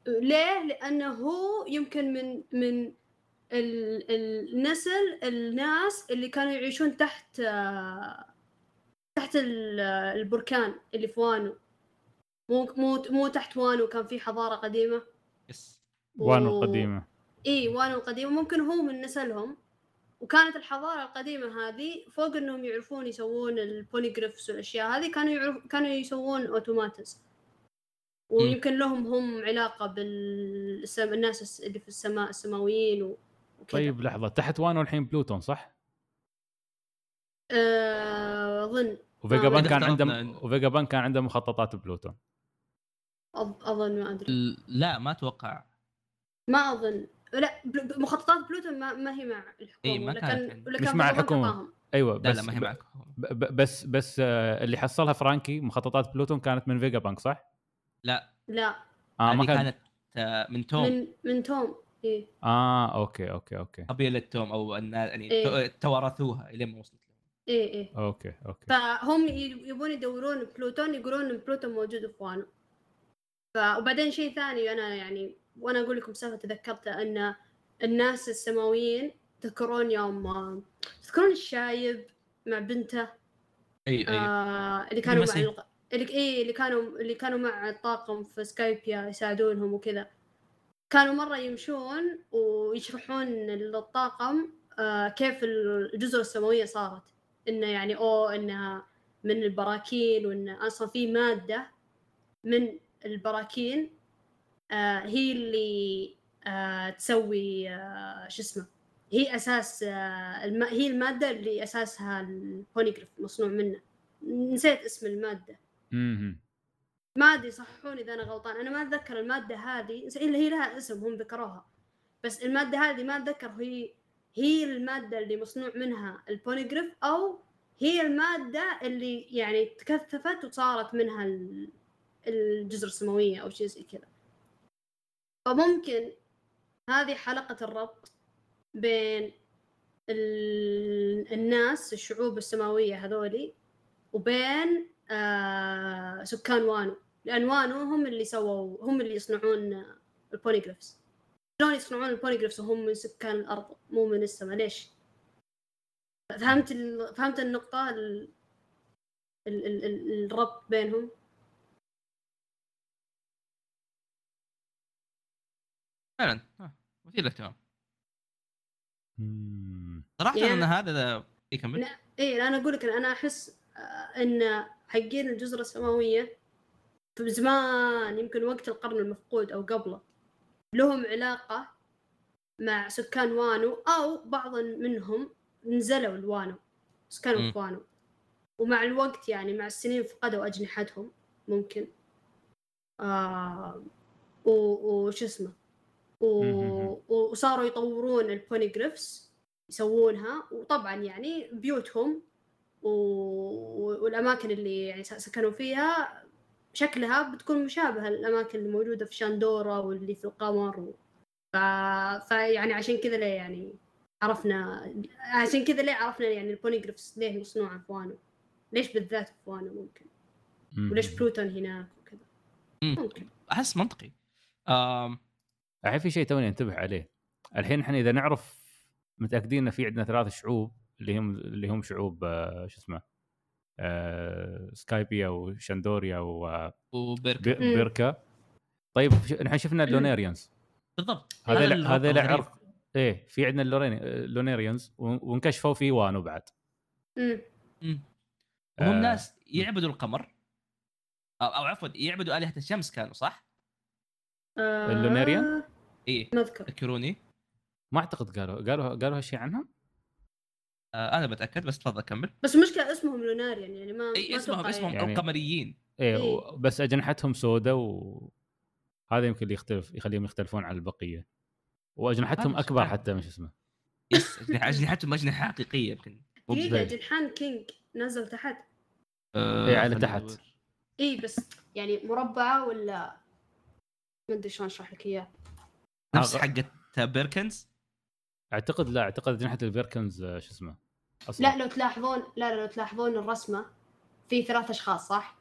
ليه؟ لأنه هو يمكن من من ال- النسل الناس اللي كانوا يعيشون تحت تحت ال- البركان اللي في وانو مو مو مو تحت وانو كان في حضارة قديمة؟ يس. وانو القديمة. إي وانو القديمة. ممكن هو من نسلهم. وكانت الحضارة القديمة هذه فوق إنهم يعرفون يسوون ال Poneglyphs والأشياء هذه كانوا يعرف كانوا يسوون automatas ويمكن لهم هم علاقة بالناس اللي في السماء السماويين و... وكذا. طيب لحظة. تحت وانو الحين بلوتون صح؟ آه، أظن. وفيجا بانك كان. عنده وفيجا بانك كان عنده مخططات بلوتون. أظن ما أدري. لا ما أتوقع. ما أظن. لا مخططات بلوتون ما, ما هي مع الحكومة إيه، ما كانت مش مع. أعطاهم. أيوه لا بس لا ما هي ب- ب- بس بس آه، اللي حصلها فرانكي مخططات بلوتون كانت من فيجا بانك صح؟ لا. لا. آه ما كانت آه، من توم. من من توم إيه. آه أوكي أوكي أوكي. قبيلة توم أو النا- يعني إيه. تو- توارثوها إلين ما وصلت لهم. إيه إيه. أوكي أوكي. فهم يبون يدورون بلوتون يقولون ان بلوتون موجود في وانو. ف وبعدين شيء ثاني أنا يعني وأنا أقول لكم سالفه تذكرتها أن الناس السماويين تذكرون يوم تذكرون الشايب مع بنته أي أي آه اللي كانوا مع. الق... اللي إيه اللي كانوا اللي كانوا مع الطاقم في سكايبيا يساعدونهم وكذا كانوا مرة يمشون ويشرحون للطاقم آه كيف الجزر السماوية صارت إنه يعني أو إنها من البراكين وإن أصلا في مادة من البراكين آه هي اللي آه تسوي آه شو اسمه هي أساس. هي المادة اللي أساسها البونيجريف مصنوع منه. نسيت اسم المادة. امم ما أدري صححوني إذا أنا غلطان. أنا ما أتذكر المادة هذه إلا هي لها اسم هم ذكروها. بس المادة هذه ما أتذكر هي هي المادة اللي مصنوع منها البونيجريف أو هي المادة اللي يعني تكثفت وصارت منها الجزر السماوية أو شيء زي كذا فممكن هذه حلقة الربط بين ال- الناس الشعوب السماوية هذولي وبين آه سكان وانو لأن وانو هم اللي سووا هم اللي يصنعون ال Poneglyphs شلون يصنعون ال Poneglyphs وهم من سكان الأرض مو من السماء ليش؟ فهمت. فهمت النقطة ال... ال... ال... ال... الربط بينهم فعلا آه، مثير للاهتمام. صراحة يعني- إن هذا يكمل لا. إيه أنا أقول لك أنا أحس آه، إن حقين الجزر السماوية في زمان يمكن وقت القرن المفقود أو قبله لهم علاقة مع سكان وانو أو بعض منهم نزلوا الوانو سكنوا مم. في وانو ومع الوقت يعني مع السنين فقدوا أجنحتهم ممكن آه و- وش اسمه و... وصاروا يطورون ال Poneglyphs يسوونها وطبعا يعني بيوتهم و... والأماكن اللي يعني سكنوا فيها شكلها بتكون مشابهة للأماكن اللي موجوده في شاندورا واللي في القمر و... ف... فيعني عشان كذا ليه يعني عرفنا عشان كذا ليه عرفنا يعني ال Poneglyphs ليه مصنوعه في وانو ليش بالذات في وانو ممكن؟ مم. وليش بلوتون هناك وكذا؟ مم. ممكن. أحس منطقي. آم، الحين في شيء توني انتبه عليه الحين إحنا إذا نعرف متأكدين ان في عندنا ثلاث شعوب اللي هم اللي هم شعوب آه، شو اسمه آه، سكايبيا وشاندوريا وبيرك مم. وبيركا طيب نحن شفنا ال Lunarians بالضبط هذا هذا. عرق إيه في عندنا ال Lunarians و- وانكشفوا في وانو بعد مم. مم. وهم آه. ناس يعبدوا القمر أو, أو عفوا يعبدوا آلهة الشمس كانوا صح؟ آه... ال Lunarian؟ إيه ما اذكر ذكروني ما أعتقد قالوا قالوا قالوا هالشيء عنهم. آه أنا بتأكد بس تفضل كمل. بس المشكلة اسمهم Lunarian يعني ما اي ما اسمهم اسمهم يعني- القمريين إيه إيه. بس أجنحتهم سوداء و هذا يمكن اللي يختلف يخليهم يختلفون عن البقية. وأجنحتهم أكبر حتى مش اسمه. yes أجنحتهم أجنحة حقيقية يمكن. دقيقه. جنحان كينج. نزل تحت. آه، إيه، على تحت. اي بس يعني مربعة ولا؟ ما أدري شلون أشرح لك إياه. نفس أغ- حقة Birkans؟ أعتقد لا أعتقد اجنحه ال Birkans آه، شو اسمه لا لو تلاحظون لا لا لو تلاحظون الرسمة في ثلاث أشخاص صح؟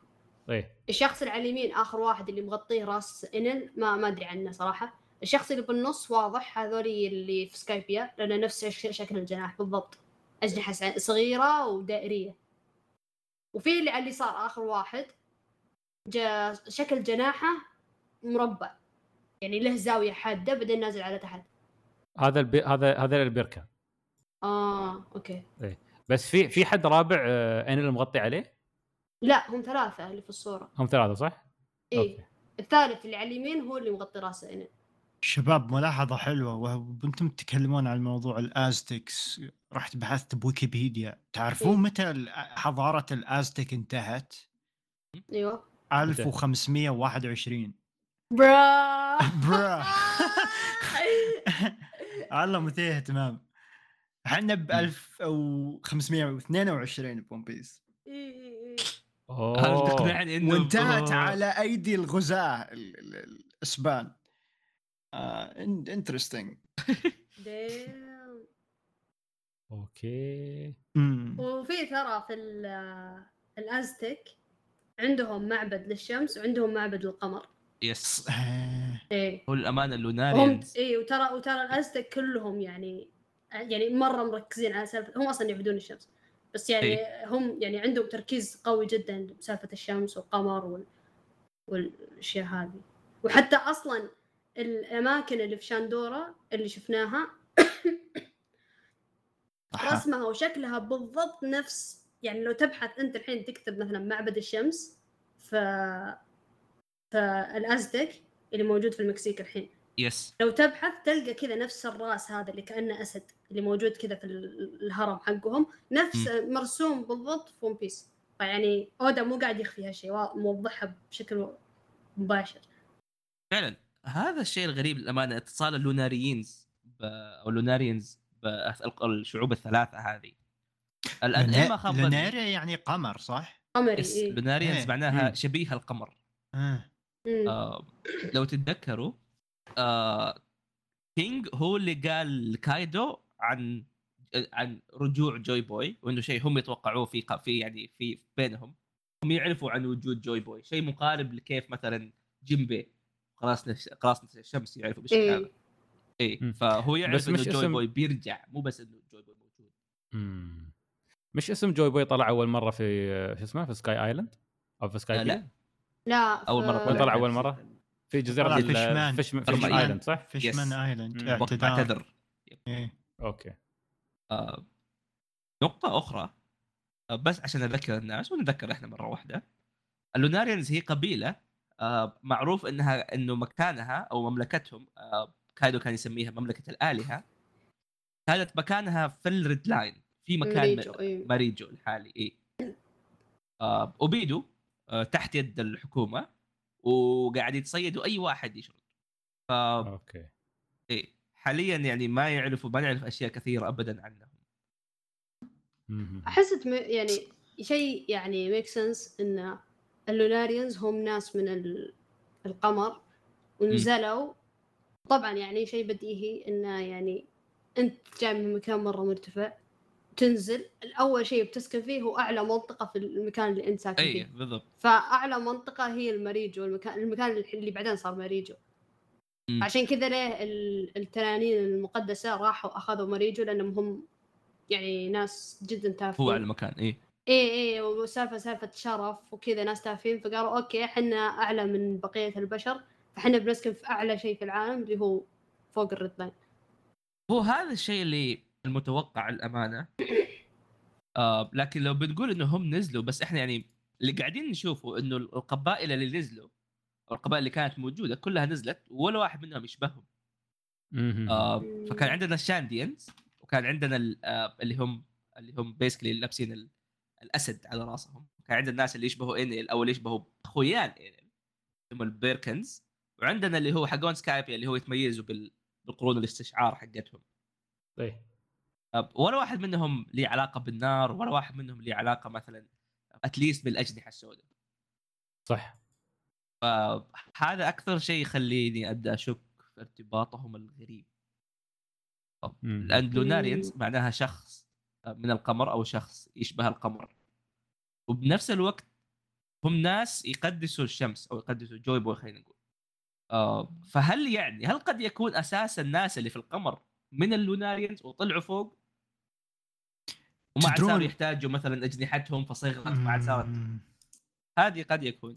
إيه. الشخص اللي على اليمين آخر واحد اللي مغطيه راس إنل ما ما أدري عنه صراحة. الشخص اللي بالنص واضح هذولي اللي في سكايبيا لأنه نفس شكل الجناح بالضبط. أجنحة صغيرة ودائرية. وفي اللي على اليسار آخر واحد جا شكل جناحه مربع. يعني له زاوية حادة بعدين نازل على تحت. هذا البي... هذا هذا البيركا. آه أوكي. بس في في حد رابع آه، انيل مغطي عليه؟ لا هم ثلاثة اللي في الصورة. هم ثلاثة صح؟ إيه. أوكي. الثالث اللي على اليمين هو اللي مغطي راسه هنا شباب ملاحظة حلوة. وأنتم تتكلمون عن موضوع الازتكس رحت بحثت بويكيبيديا. تعرفون إيه. متى حضارة الازتك انتهت؟ أيوه. 1521 bro! (laughs) bro (laughs) الله مثير اهتمام. إحنا ب 1522 بون بيس. هل أوه. تقنعني إنه وانتهت آه، على أيدي الغزاة ال- ال- الأسبان. interesting damn. أوكي. وفي ترى في ال- الأزتك عندهم معبد للشمس وعندهم معبد للقمر. yes. إيه. هو للأمانة هم ال Lunarians اي وترى وترى الأزتك كلهم يعني يعني مرة مركزين على سالفه هم أصلا يعبدون الشمس. بس يعني هم يعني عندهم تركيز قوي جدا بسالفة الشمس والقمر وال... والأشياء هذه. وحتى أصلا الأماكن اللي في شاندورا اللي شفناها رسمها وشكلها بالضبط نفس يعني لو تبحث أنت الحين تكتب مثلا معبد الشمس ف فالازتك اللي موجود في المكسيك الحين yes لو تبحث تلقى كذا نفس الرأس هذا اللي كأنه أسد اللي موجود كذا في ال- الهرم حقهم نفس مرسوم بالضبط في ون بيس فيعني اودا مو قاعد يخفي هالشيء موضحها بشكل مباشر فعلا هذا الشيء الغريب للأمانة اتصال ال Lunarians ب... أو ال Lunarians بالشعوب الثلاثة هذه الان إن ما خاب ظني، لنيريا يعني قمر صح؟ قمري إيه. Lunarians إيه. معناها مم. شبيه القمر آه. آه لو تتذكروا آه كينج هو اللي قال لكايدو عن عن رجوع جوي بوي وإنه شيء هم يتوقعوه في في يعني في بينهم. هم يعرفوا عن وجود جوي بوي شيء مقارب لكيف مثلا جيمبي خلاص نفس خلاص نفس الشمس يعرفوا بالشيء إيه. هذا. اي. فهو يعرف بس إنه جوي اسم- بوي بيرجع مو بس إنه جوي بوي موجود. مم. مش اسم جوي بوي طلع أول مرة في شو اسمه في سكاي ايلاند أو في سكاي آه، لا. لا لا أول مرة ف- وين طلع أول مرة؟ في جزيرة ال- فيشمان. فيش فيشمان. ايلاند صح؟ فيشمان. ايلاند اعتذار بعتذر إيه. أوكي آه نقطة أخرى آه بس عشان أذكر الناس ونذكر إحنا مرة واحدة ال Lunarians هي قبيلة آه معروف إنها إنه مكانها أو مملكتهم آه كايدو كان يسميها مملكة الآلهة كانت مكانها في الريد لاين في مكان ماريجو، م- إيه. ماريجو الحالي إيه آه أبيدوا تحت يد الحكومة وقاعد يتصيدوا أي واحد يشرد. ف أوكي. إيه حاليا يعني ما يعرفوا ما نعرف أشياء كثيرة أبدا عنهم. أحس يعني شيء يعني make sense إن ال Lunarians هم ناس من ال- القمر ونزلوا طبعا يعني شيء بديهي إنه يعني أنت جاي من مكان مرة مرتفع. تنزل الأول شيء بتسكن فيه هو أعلى منطقة في المكان اللي أنت ساكن اي فيه. بالضبط. فأعلى منطقة هي المريجو المكان المكان اللي بعدين صار مريجو. مم. عشان كذا ليه ال- التنانين المقدسة راحوا أخذوا مريجو؟ لأنهم هم يعني ناس جدا تافهين. هو على المكان اي إيه إيه وسالفة سالفة شرف وكذا ناس تافهين. فقالوا أوكي إحنا أعلى من بقية البشر. فإحنا بنسكن في أعلى شيء في العالم اللي هو فوق الريد لاين هو هذا الشيء اللي المتوقع الأمانة. آه لكن لو بنقول إنه هم نزلوا بس إحنا يعني اللي قاعدين نشوفه إنه القبائل اللي نزلوا القبائل اللي كانت موجودة كلها نزلت ولا واحد منهم يشبههم. آه فكان عندنا ال Shandians وكان عندنا آه اللي هم اللي هم basically لابسين ال- الأسد على رأسهم. كان عندنا الناس اللي يشبهوا إنيل أو اللي يشبهوا اخويان إنيل هم ال Birkans وعندنا اللي هو حقون سكايبي اللي هو يتميزوا بال- بالقرون الاستشعار حقتهم. إيه. ولا واحد منهم ليه علاقة بالنار ولا واحد منهم ليه علاقة مثلا at least بالأجنحة السوداء. صح. فهذا أكثر شيء يخليني أبدأ أشك في ارتباطهم الغريب. مم. لأن Lunarians مم. معناها شخص من القمر أو شخص يشبه القمر. وبنفس الوقت هم ناس يقدسوا الشمس أو يقدسوا جوي بوي خلينا نقول. فهل يعني هل قد يكون أساس الناس اللي في القمر من ال Lunarians وطلعوا فوق؟ وما عاد صاروا يحتاجوا مثلا أجنحتهم فصغرت ما عاد صارت. هذه قد يكون.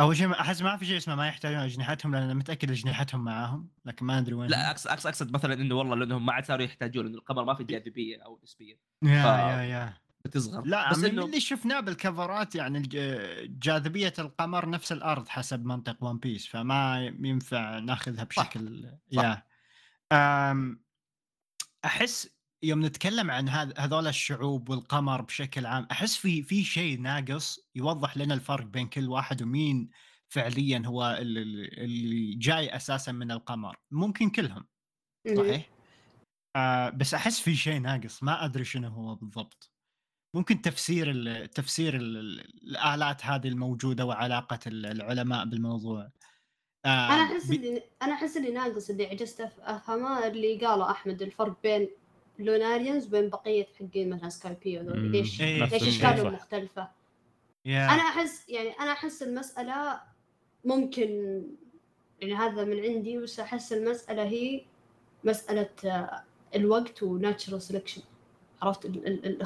أول شيء أحس ما في شيء اسمه ما يحتاجون أجنحتهم لأن أنا متأكد أجنحتهم معاهم لكن ما أدري وين لا اقصد اقصد أقصد مثلا إنه والله لانهم ما عاد صاروا يحتاجون إنه القمر ما في جاذبية أو نسبية. يا ف- يا. يا بتصغر. لا بس من إنه اللي شفناه بالكفرات يعني جاذبية القمر نفس الأرض حسب منطق ون بيس فما ينفع ناخذها بشكل صح. يا. أم، أحس يوم نتكلم عن هذ- هذول الشعوب والقمر بشكل عام أحس في في شيء ناقص يوضح لنا الفرق بين كل واحد ومين فعليا هو ال- ال- اللي جاي أساسا من القمر؟ ممكن كلهم صحيح؟ آه بس أحس في شيء ناقص ما أدري شنو هو بالضبط. ممكن تفسير ال تفسير ال الآلات هذه الموجودة وعلاقة ال- العلماء بالموضوع. آه أنا أحس اللي أنا أحس اللي ناقص اللي عجزت أفهمه اللي قاله أحمد الفرق بين لوناريانز وبين بقية حقين مثلا مم. ليش إيه. ليش اشكالهم. مختلفة؟ يا أنا أحس يعني أنا أحس المسألة ممكن يعني هذا من عندي بس أحس المسألة هي مسألة آه، الوقت وناتشرال سelection عرفت؟ ال ال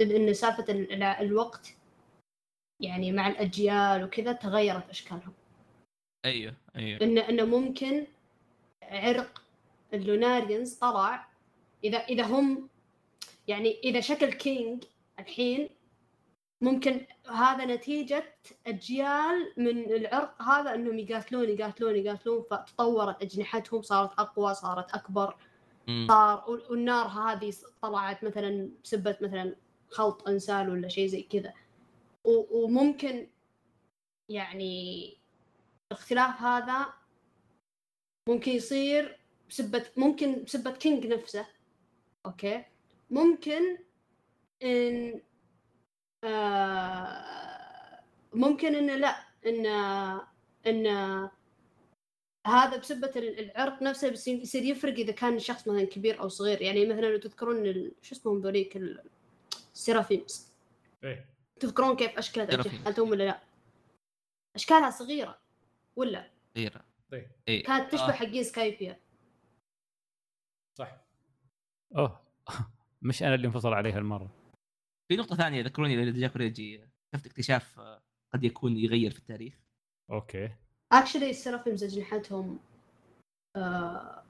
ال سالفة ال- ال- الوقت يعني مع الأجيال وكذا تغيرت أشكالهم. أيوه أيوه. انه إنه ممكن عرق ال Lunarians طلع إذا إذا هم يعني إذا شكل كينج الحين ممكن هذا نتيجة أجيال من العرق هذا أنهم يقاتلون يقاتلون يقاتلون فتطورت أجنحتهم صارت أقوى صارت أكبر. مم. صار وال- والنار هذه طلعت مثلا بسبة مثلا خلط إنسان ولا شيء زي كذا. وممكن يعني الاختلاف هذا ممكن يصير بسبة ممكن بسبة كينج نفسه. okay؟ ممكن إن آه ممكن إن لا إن إن هذا بسبة ال- العرق نفسه بس يصير يفرق إذا كان الشخص مثلا كبير أو صغير. يعني مثلا لو تذكرون شو اسمهم ذوليك؟ ال- ال Seraphims إيه. تذكرون كيف أشكال Seraphims. أجنحتهم ولا لا؟ أشكالها صغيرة ولا؟ غيره إيه. إيه. كانت تشبه آه. حقين سكايبيا صح. أوه. (laughs) مش أنا اللي انفصل عليها المرة. في نقطة ثانية ذكروني اذا جاك ريجي شفت اكتشاف آه، قد يكون يغير في التاريخ. okay. actually ال Seraphims اجنحتهم آه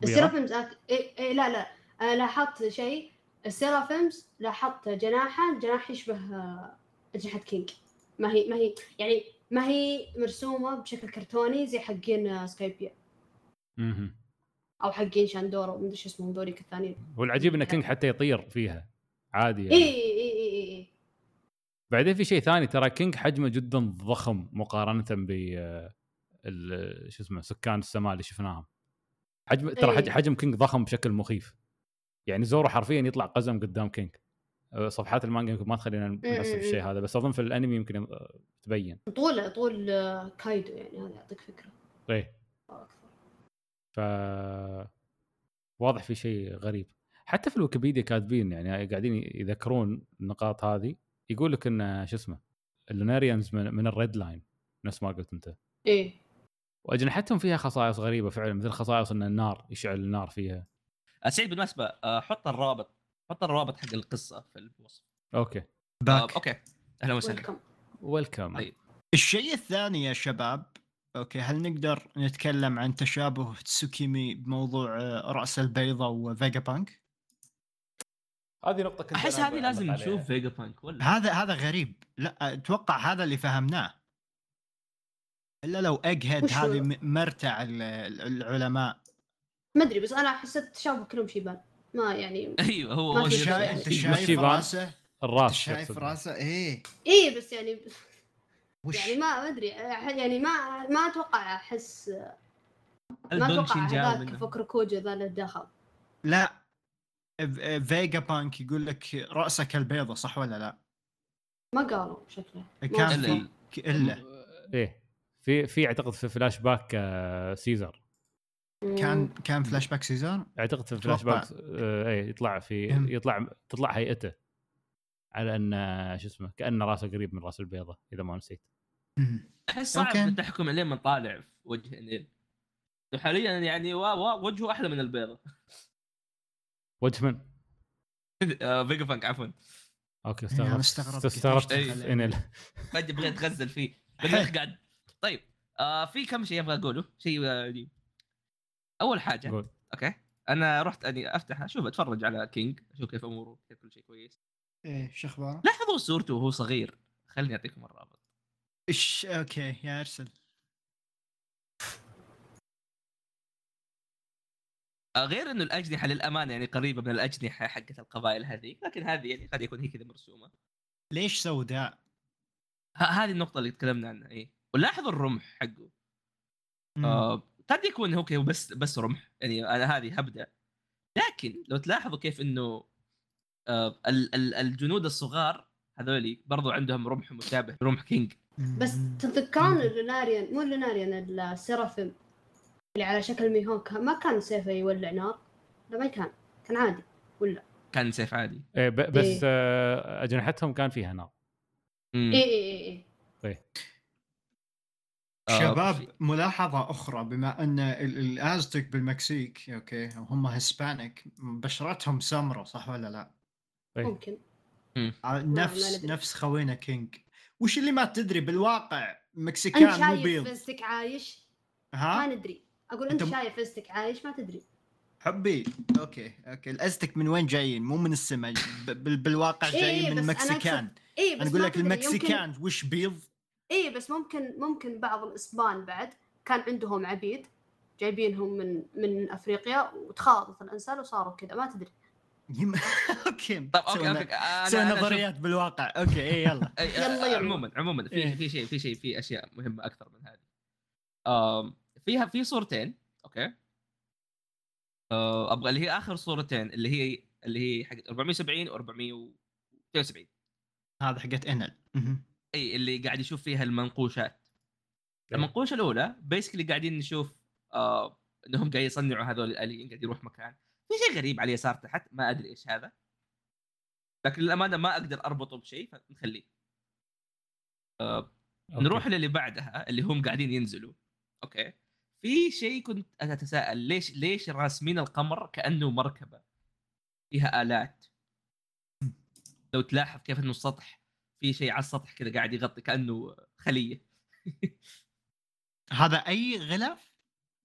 كبيرة؟ ال Seraphims أك... إيه إيه لا لا أنا لاحظت شيء. ال Seraphims لاحظت جناحها جناح يشبه آه، اجنحه كينج ما هي ما هي يعني ما هي مرسومة بشكل كرتوني زي حقين آه، سكايبيا مهم. أو حقين شاندورا ومدري شو اسمهم ذوليك الثانيين. والعجيب إن كينج حتى يطير فيها عادي يعني. اي اي اي اي اي بعدين في شيء ثاني ترى كينج حجمه جدا ضخم مقارنة ب آه، شو اسمه سكان السماء اللي شفناهم. حجم ترى إيه. حجم كينج ضخم بشكل مخيف. يعني زورو حرفيا يطلع قزم قدام كينج. آه، صفحات المانجا يمكن ما تخلينا نحس بالشيء هذا بس أظن في الأنمي يمكن آه، تبين. طول طول كايدو يعني هذا يعطيك فكرة. إيه. ف واضح في شيء غريب. حتى في الويكيبيديا كاتبين يعني قاعدين يذكرون النقاط هذه يقول لك إن شو اسمه ال Lunarians من, من ال Red Line نفس ما قلت أنت. إيه. وأجنحتهم فيها خصائص غريبة فعلا مثل خصائص إن النار يشعل النار فيها. سعيد بالمناسبة آه، حط الرابط حط الرابط حق القصة في الوصف. okay. آه، back. okay. أهلا وسهلا. ويلكم ويلكم طيب. الشيء الثاني يا شباب okay هل نقدر نتكلم عن تشابه تسوكيمي بموضوع آه، رأس البيضة وفيجا بانك؟ هذه نقطة كنت أحس هذه لازم. نشوف فيجا بانك ولا هذا هذا غريب لا أتوقع هذا اللي فهمناه إلا لو اج هيد وش هو؟ هذه مرتع ال- ال- العلماء ما أدري بس أنا حسيت تشابه كلهم شيبان ما يعني (laughs) يعني هو أنت شايف. رأسه الراس شايف. رأسه إيه إيه بس يعني وش؟ يعني ما ما ادري يعني ما ما أتوقع أحس ما أتوقع جاء هذاك منه؟ فوكروكوجو ذا اللي دخل. لا. فيجا بانك يقول لك راسه كالبيضة صح ولا لا؟ ما قالوا شكله كان في إلا. إيه. في في أعتقد في فلاش باك آه، سيزر. كان كان فلاش باك سيزون أعتقد في فلاش. باك آه، إيه يطلع في مم. يطلع تطلع هيئته. على أن آه، شو اسمه كأن رأسه قريب من رأس البيضة إذا ما نسيت. احس صعب أوكي. أن تحكم لين ما نطالع في وجه نيل حاليا يعني وا- وجهه أحلى من البيضة. وجه من؟ (laughs) آه، فيجا بانك عفوا. أوكي إيه، استغربت. استغربت استغربت انل فجاه (laughs) بغيت أتغزل فيه. بالله. قاعد. طيب آه في كم شيء أبغى أقوله؟ شيء آه، دي. أول حاجة قول. أوكي. أنا رحت أني أفتح أشوف أتفرج على كينج أشوف كيف أموره كيف كل شيء كويس. إيه شو أخباره؟ لاحظوا صورته وهو صغير. خليني أعطيكم الرابط. إيش أوكي يا أرسل. آه، غير إنه الأجنحة للأمانة يعني قريبة من الأجنحة حقت القبائل هذيك لكن هذه يعني قد يكون هي كذا مرسومة. ليش سوداء؟ هذه النقطة اللي تكلمنا عنها إيه. ولاحظوا الرمح حقه. آه قد يكون هو بس بس رمح يعني أنا هذه هبدا لكن لو تلاحظوا كيف إنه آه ال- ال- الجنود الصغار هذولي برضو عندهم رمح مشابه رمح كينج. بس. تتذكرون ال Lunarian مو الليناريان ال Seraphim اللي على شكل ميهوك ما كان سيفه يولع نار لا ما كان كان عادي ولا كان سيف عادي إيه ب- بس إيه. آه، أجنحتهم كان فيها نار. اي اي اي اي آه، شباب ملاحظة أخرى بما أن ال- الأزتك بالمكسيك أوكي وهم هسبانيك بشرتهم سمرة صح ولا لا؟ إيه. ممكن آه، نفس. نفس خوينا كينج وش اللي ما تدري بالواقع انت مكسيكان مو شايف بيض؟ فيستك عايش. ما ها ندري. أقول أنت م- شايف فيستك عايش ما تدري. حبي أوكي أوكي. الازتك من وين جايين؟ مو من السماء بالواقع إيه، جايين إيه، من المكسيكان اي بس أنا أقول ما لك تدري، يمكن- المكسيكان وش بيض؟ اي بس ممكن ممكن بعض الإسبان بعد كان عندهم عبيد جايبينهم من من أفريقيا وتخالطت الأنساب وصاروا كذا ما تدري. (laughs) okay. طيب okay okay سوي نظريات بالواقع. okay (laughs) أي يلا يلا، يلا. عموما عموما في إيه. في شيء في شيء في أشياء مهمة أكثر من هذه. فيها في صورتين okay. آه، أبغى اللي هي آخر صورتين اللي هي اللي هي حقت 470 و 472 هذا حقت إنل. أي اللي قاعد يشوف فيها المنقوشات. المنقوشة الأولى basically قاعدين نشوف آه إنهم قاعد يصنعوا هذول الآليين قاعد يروح مكان. في شيء غريب على اليسار تحت ما أدري إيش هذا. لكن للأمانة ما أقدر أربطه بشيء فنخليه. okay. نروح للي بعدها اللي هم قاعدين ينزلوا. أوكي. في شيء كنت أتساءل ليش ليش راسمين القمر كأنه مركبة؟ فيها آلات. لو تلاحظ كيف إنه السطح في شيء على السطح كذا قاعد يغطي كأنه خلية. هذا أي غلاف؟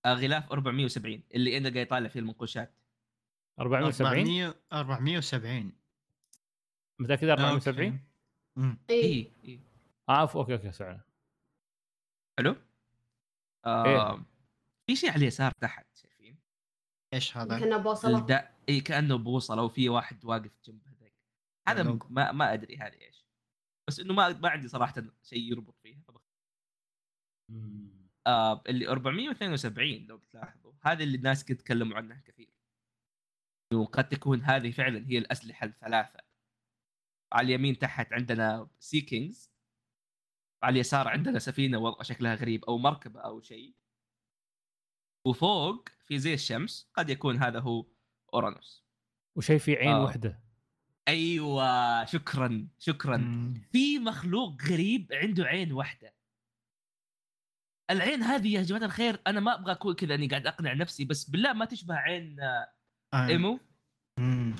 آه، غلاف 470 اللي أنا قاعد يطالع فيه المنقوشات. 470 400 470 متأكد 470 okay. مم. اي اي آه أوف، okay okay سعر حلو آه في شيء على اليسار تحت شايفين؟ إيش هذا؟ كأنه بوصلة. الدا... اي كأنه بوصلة وفي واحد واقف جنب هذاك. هذا اللوجو. ما ما أدري هذا إيش. بس إنه ما ما عندي صراحة شيء يربط فيها. فبخ... آه اللي 472 لو بتلاحظوا هذه اللي الناس كنت تكلموا عنها كثير. انه قد تكون هذه فعلا هي الأسلحة الثلاثة على اليمين تحت عندنا Sea Kings على اليسار عندنا سفينة وضع شكلها غريب أو مركبة أو شيء وفوق في زي الشمس قد يكون هذا هو أورانوس وشيء في عين آه. واحدة أيوه شكرا شكرا مم. في مخلوق غريب عنده عين واحدة العين هذه يا جماعة الخير أنا ما أبغى أكون كذا أني قاعد أقنع نفسي بس بالله ما تشبه عين آه. إيمو؟ مم.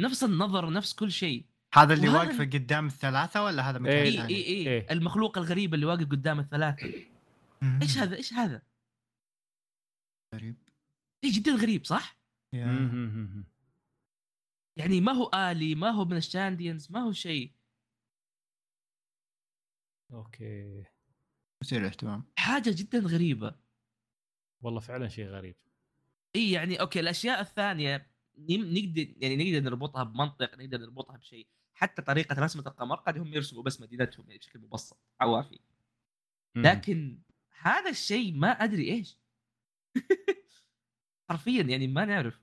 نفس النظر نفس كل شيء. هذا اللي وهذا واقفة قدام الثلاثة ولا هذا مكان إيه، اي ثاني؟ اي اي إيه. المخلوق الغريب اللي واقف قدام الثلاثة. مم. إيش هذا؟ إيش هذا؟ غريب. اي جدا غريب صح. يعني ما هو آلي ما هو من ال Shandians ما هو شيء. okay. مثير اهتمام حاجة جدا غريبة. والله فعلا شيء غريب. إي يعني أوكي الأشياء الثانية نقدر يعني نقدر نربطها بمنطق نقدر نربطها بشيء حتى طريقة رسمة القمر قد هم يرسموا بس مدينتهم يعني بشكل مبسط عوافي. لكن هذا الشيء ما أدري إيش. (laughs) حرفيا يعني ما نعرف.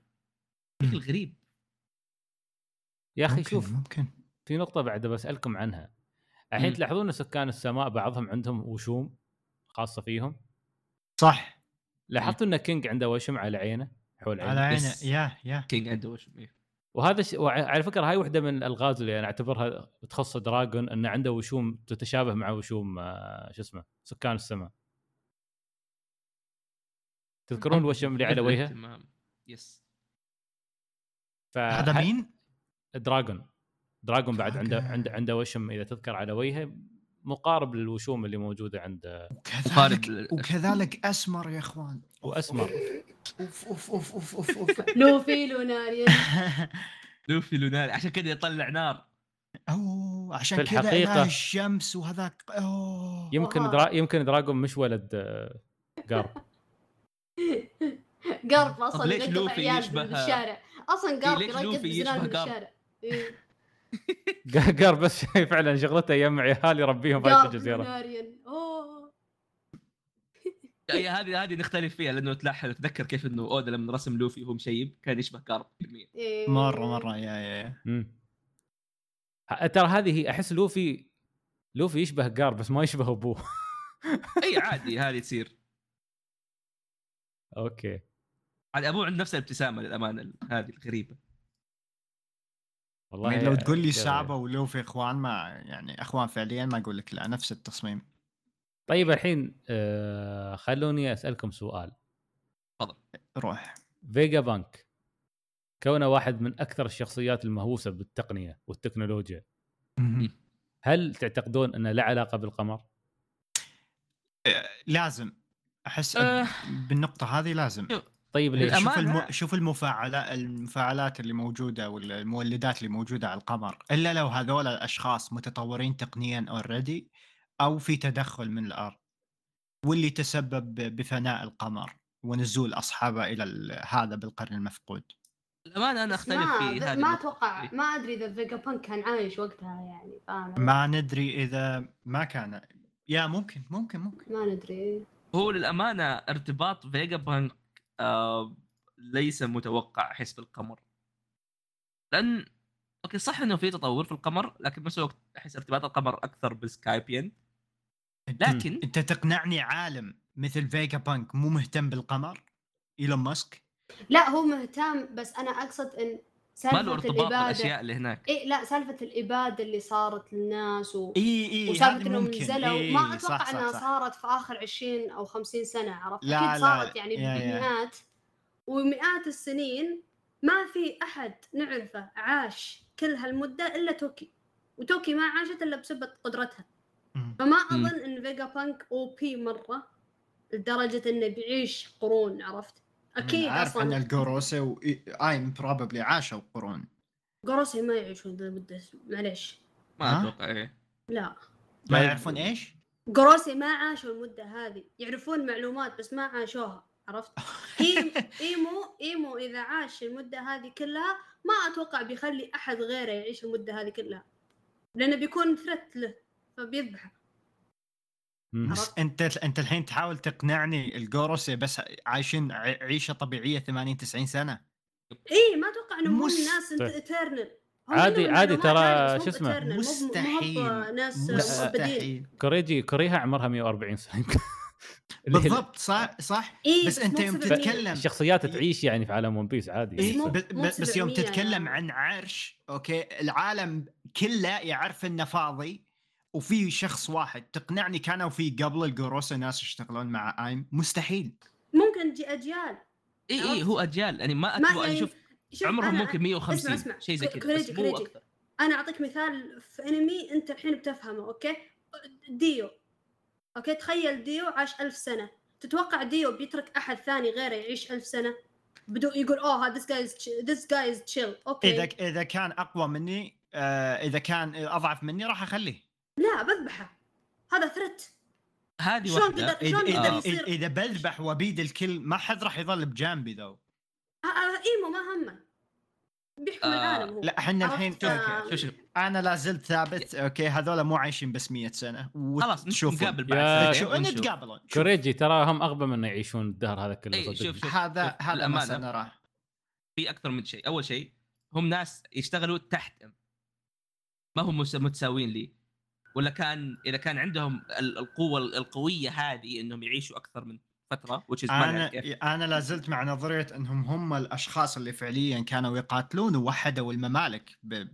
بشكل غريب. يا أخي ممكن- شوف ممكن. في نقطة بعد بسالكم عنها. الحين. تلاحظون إن سكان السماء بعضهم عندهم وشوم خاصة فيهم؟ صح. لاحظتوا إن كينج عنده وشم على عينه حول عينه على عينه yeah yeah كينج عنده وشم إيه. وهذا الشيء وع- على فكرة هاي واحدة من الألغاز اللي أنا أعتبرها تخص دراجون إنه عنده وشوم تتشابه مع وشوم آه، شو اسمه سكان السماء تذكرون الوشم اللي على وجهه اهتمام. yes هذا مين؟ دراجون دراجون بعد عنده. عنده عنده وشم إذا تذكر على وجهه مقارب للوشوم اللي موجودة عند وكذلك وكذلك أسمر يا إخوان. وأسمر. أوف أوف أوف أوف أوف (laughs) لوفي Lunarian (laughs) لوفي Lunarian عشان كذا يطلع نار. أوه عشان في كذا الحقيقة- الشمس وهذاك أوه. يمكن. درا... يمكن دراجون مش ولد آه، قارب قارب طب أصلا ليش لوفي يشبه- بالشارع. أصلا قارب ليش يرقد لوفي بزلال يشبه من قارب؟ (laughs) قارب بس فعلا شغلته يجمع عيال يربيهم في الجزيرة. هي هذه هذه نختلف فيها لأنه تلاحظ تذكر كيف إنه أودا لما رسم لوفي وهو مشيب كان يشبه قارب إيه. مرة مرة. yeah yeah yeah. ترى هذه هي أحس لوفي لوفي يشبه قارب بس ما يشبه أبوه. (laughs) إي عادي هذه تصير. okay. عاد أبوه عنده نفس الابتسامة للأمانة هذه الغريبة. والله يعني لو تقول لي كذا. سابا ولوفي إخوان ما يعني إخوان فعليا ما أقول لك لا نفس التصميم. طيب الحين آه خلوني أسألكم سؤال. روح. فيجا بانك كونه واحد من أكثر الشخصيات المهووسة بالتقنية والتكنولوجيا. هل تعتقدون أنه له علاقة بالقمر؟ لازم. أحس أه. بالنقطة هذه لازم. طيب ليش؟ شوف الأمانة- الم... شوف المفاعلات المفاعلات اللي موجودة ولا المولدات اللي موجودة على القمر إلا لو هذول الأشخاص متطورين تقنيا already أو في تدخل من الأرض واللي تسبب بفناء القمر ونزول أصحابه إلى ال- هذا بالقرن المفقود الأمانة أنا أختلف ما في هذه ما. أتوقع إيه. ما أدري إذا فيجا بانك كان عايش وقتها يعني فاهم ما ندري إذا ما كان yeah ممكن ممكن ممكن ما ندري هو للأمانة ارتباط فيجا بانك ليس متوقع احس بالقمر. لأن okay صح إنه في تطور في القمر لكن بنفس الوقت أحس ارتباط القمر أكثر بال Skypiean. لكن أنت تقنعني عالم مثل فيجا بانك مو مهتم بالقمر؟ إيلون ماسك؟ لا هو مهتم بس أنا أقصد إن ما له سالفة ارتباط الإبادة. بالأشياء اللي هناك؟ إيه لا سالفة الإبادة اللي صارت للناس و... إي إي وسالفة إنهم نزلوا. إيه ما أتوقع صح صح إنها صح. صارت في آخر 20 أو 50 سنة عرفت؟ لا، أكيد لا، صارت يعني يا- يا. بمئات. ومئات السنين ما في أحد نعرفه عاش كل هالمدة إلا توكي. وتوكي ما عاشت إلا بسبب قدرتها. فما. أظن إن فيجا بانك OP مرة لدرجة إنه بيعيش قرون عرفت؟ أكيد عارف أن أصلا الجوروسي وإيمو probably عاشوا قرون جوروسي ما يعيشون ذا المده معليش ما؟ أتوقع إيه لا ما طيب. يعرفون إيش؟ جوروسي ما عاشوا المدة هذه يعرفون معلومات بس ما عاشوها عرفت (laughs) إيمو إيمو إذا عاش المدة هذه كلها ما أتوقع بيخلي أحد غيره يعيش المدة هذه كلها لأنه بيكون threat له فبيذبحه. بس؟ أنت أنت الحين تحاول تقنعني الجوروسي بس عايشين عيشة طبيعية 80 90 سنة اي ما أتوقع انهم هم مست- ناس eternal عادي- عادي ترى شو اسمه؟ مستحيل ناس مستحيل. كوريجي كوريها عمرها 140 سنة يمكن. (laughs) بالضبط صح صح إيه بس أنت مو يوم تتكلم الشخصيات تعيش يعني في عالم ون بيس عادي إيه مو- ب- مو ب- بس يوم 700 تتكلم يعني. عن عرش أوكي العالم كله يعرف انه فاضي وفي شخص واحد تقنعني كانوا في قبل الجوروسا ناس يشتغلون مع ايم مستحيل. ممكن تجي اجيال. إي إي هو أجيال يعني ما أتوقع يعني شوف شوف عمرهم ممكن 150 اسمع اسمع. شيء زي كذا بس كوريجي مو كوريجي. أكثر أنا أعطيك مثال في أنمي أنت الحين بتفهمه أوكي؟ ديو. أوكي؟ تخيل ديو عاش ألف سنة. تتوقع ديو بيترك أحد ثاني غيره يعيش ألف سنة؟ بدون يقول أوه هذا this guy is ch- this guy is chill. أوكي. إذا إذا كان أقوى مني آه إذا كان أضعف مني راح أخليه. لا بذبحه. هذا ثرت هذه شلون واحدة. قدر- اذا شلون اذا, آه. يصير- إذا بذبح وابيد الكل ما حد راح يظل بجانبي ذو. آه، آه، إيمو ما همه. بيحكم آه، العالم هو. لا إحنا الحين عرفت؟ أوكي. شوف شوف أنا لا زلت ثابت. أوكي هذول مو عايشين بس 100 سنة. خلاص يا- بعد. نتقابلون شوف. كوريجي ترى هم أغبى من يعيشون الدهر هذا كله إيه،. شوف شوف. هذا شوف، هذا ما سنراه في أكثر من شيء. أول شيء هم ناس يشتغلوا تحت. ما هم متساويين لي. ولا كان إذا كان عندهم ال- القوة القوية هذه إنهم يعيشوا أكثر من فترة which is ما أنا أنا لا زلت مع نظرية إنهم هم الأشخاص اللي فعليا كانوا يقاتلون ووحدوا الممالك ب...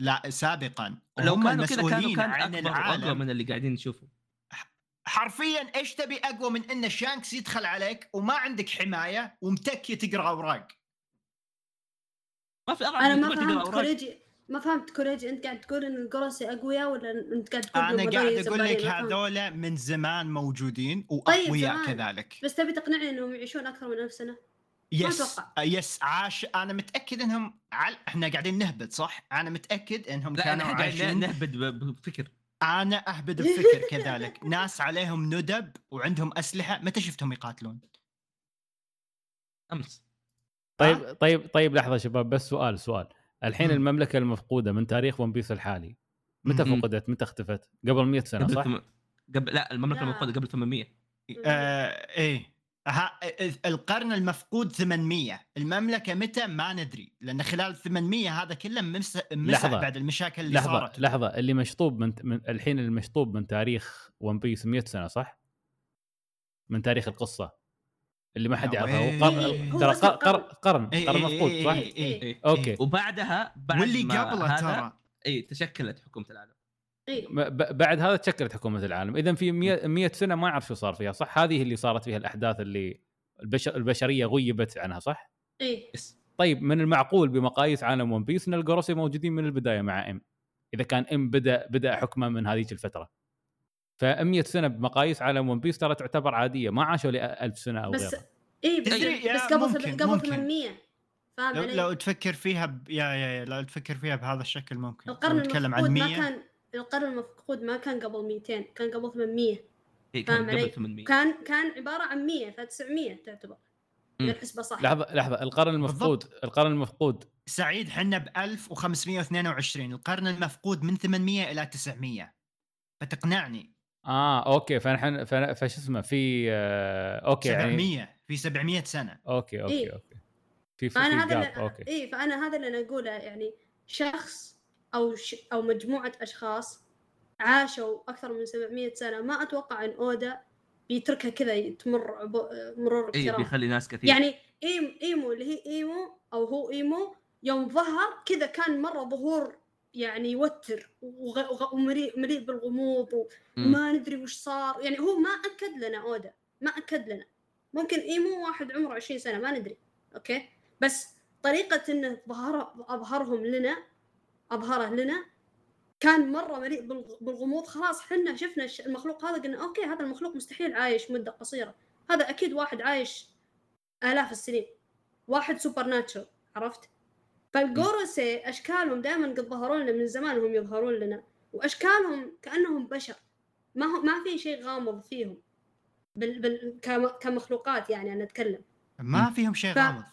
لا سابقا. لو كانوا كذا كانوا كان عن وأقوى العالم. من اللي قاعدين نشوفه. حرفيا إيش تبي أقوى من إن شانكس يدخل عليك وما عندك حماية ومتكي تقرأ أوراق؟ ما في أنا من ما فهمت. ما فهمت كوريجي انت قاعد تقول إن الجوروسي أقوياء ولا انت قاعد تقول أنا قاعد أقول لك. هذول من زمان موجودين طيب، وأقوياء زمان. كذلك بس تبي تقنعني إنهم يعيشون أكثر من ألف سنه yes. يس عاش أنا متأكد إنهم عل... إحنا قاعدين نهبط صح؟ أنا متأكد إنهم لا كانوا إحنا قاعد عايشين نهبد بفكر أنا أهبد بفكر كذلك (laughs) ناس عليهم ندب وعندهم أسلحة متى شفتهم يقاتلون؟ أمس طيب طيب طيب لحظة شباب بس سؤال سؤال الحين مم. المملكة المفقودة من تاريخ ون بيس الحالي. متى. فقدت؟ متى اختفت؟ قبل 100 سنة قبل صح؟ ثم... قبل لا المملكة لا. المفقودة قبل 800 آه إيه. ها القرن المفقود 800 المملكة متى؟ ما ندري لأن خلال 800 هذا كله مس- مسح لحظة. بعد المشاكل اللي لحظة صارت. لحظة. اللي مشطوب من, من الحين المشطوب من تاريخ ون بيس 100 سنة صح؟ من تاريخ القصة. اللي ما حد يا يعرفها. ويلي. قرن هو ترى قرن قرن. إيه إيه مفقود إيه صح؟ إيه إيه. إيه. أوكي. وبعدها بعد واللي ما قبله هذا ترى اي تشكلت حكومة العالم. إيه. بعد هذا تشكلت حكومة العالم. اذا في 100 100 سنة ما أعرف شو صار فيها صح؟ هذه اللي صارت فيها الأحداث اللي البشر البشرية غيبت عنها صح؟ yes. طيب من المعقول بمقاييس عالم ون بيس إن الجروسي موجودين من البداية مع إم. إذا كان إم بدا بدأ حكمه من هذيك الفترة. ف 100 سنة بمقاييس عالم ون بيس ترى تعتبر عادية. ما عاشوا ل 1000 سنة أو بس غيرها إيه بس, يا بس قبل ممكن- قبل ممكن. 800 فاهم لو, علي؟ لو تفكر فيها ب... يا يا يا لو تفكر فيها بهذا الشكل ممكن. القرن نتكلم عن المفقود 100 ما كان القرن المفقود ما كان قبل 200 كان قبل 800 إيه فاهم كان علي؟ قبل 800 كان كان عبارة عن 100 ف 900 تعتبر الحسبه صح. لحظة لحظة. القرن المفقود القرن المفقود. سعيد حنا ب 1522 القرن المفقود من 800 إلى 900 فتقنعني. آه أوكي فنحن فن- فش اسمه في آه أوكي يعني 700 في 700 سنة. أوكي أوكي إيه. أوكي. في في, فأنا هذا جاب اللي أوكي. اي فأنا هذا اللي أنا أقوله يعني شخص أو ش... أو مجموعة أشخاص عاشوا أكثر من 700 سنة ما أتوقع إن أودا بيتركها كذا تمر عب- مرور اي بيخلي ناس كثير. يعني إيم إيمو اللي هي إيمو أو هو إيمو يوم ظهر كذا كان مرة ظهور يعني يوتر وغ- وغ- ومليء مليء بالغموض. وما ندري وش صار. يعني هو ما أكد لنا أودا ما أكد لنا. ممكن ايمو واحد عمره 20 سنة ما ندري. أوكي؟ بس طريقة إنه ظهر أظهرهم لنا أظهره لنا كان مرة مليء بالغ- بالغموض خلاص حنا شفنا المخلوق هذا قلنا أوكي هذا المخلوق مستحيل عايش مدة قصيرة. هذا أكيد واحد عايش آلاف السنين. واحد supernatural عرفت؟ فالجوروسي أشكالهم دائما قد ظهروا لنا من زمان وهم يظهرون لنا. وأشكالهم كأنهم بشر. ما هو ما في شيء غامض فيهم. بال بال كم- كمخلوقات يعني أنا أتكلم. ما فيهم شيء ف- غامض.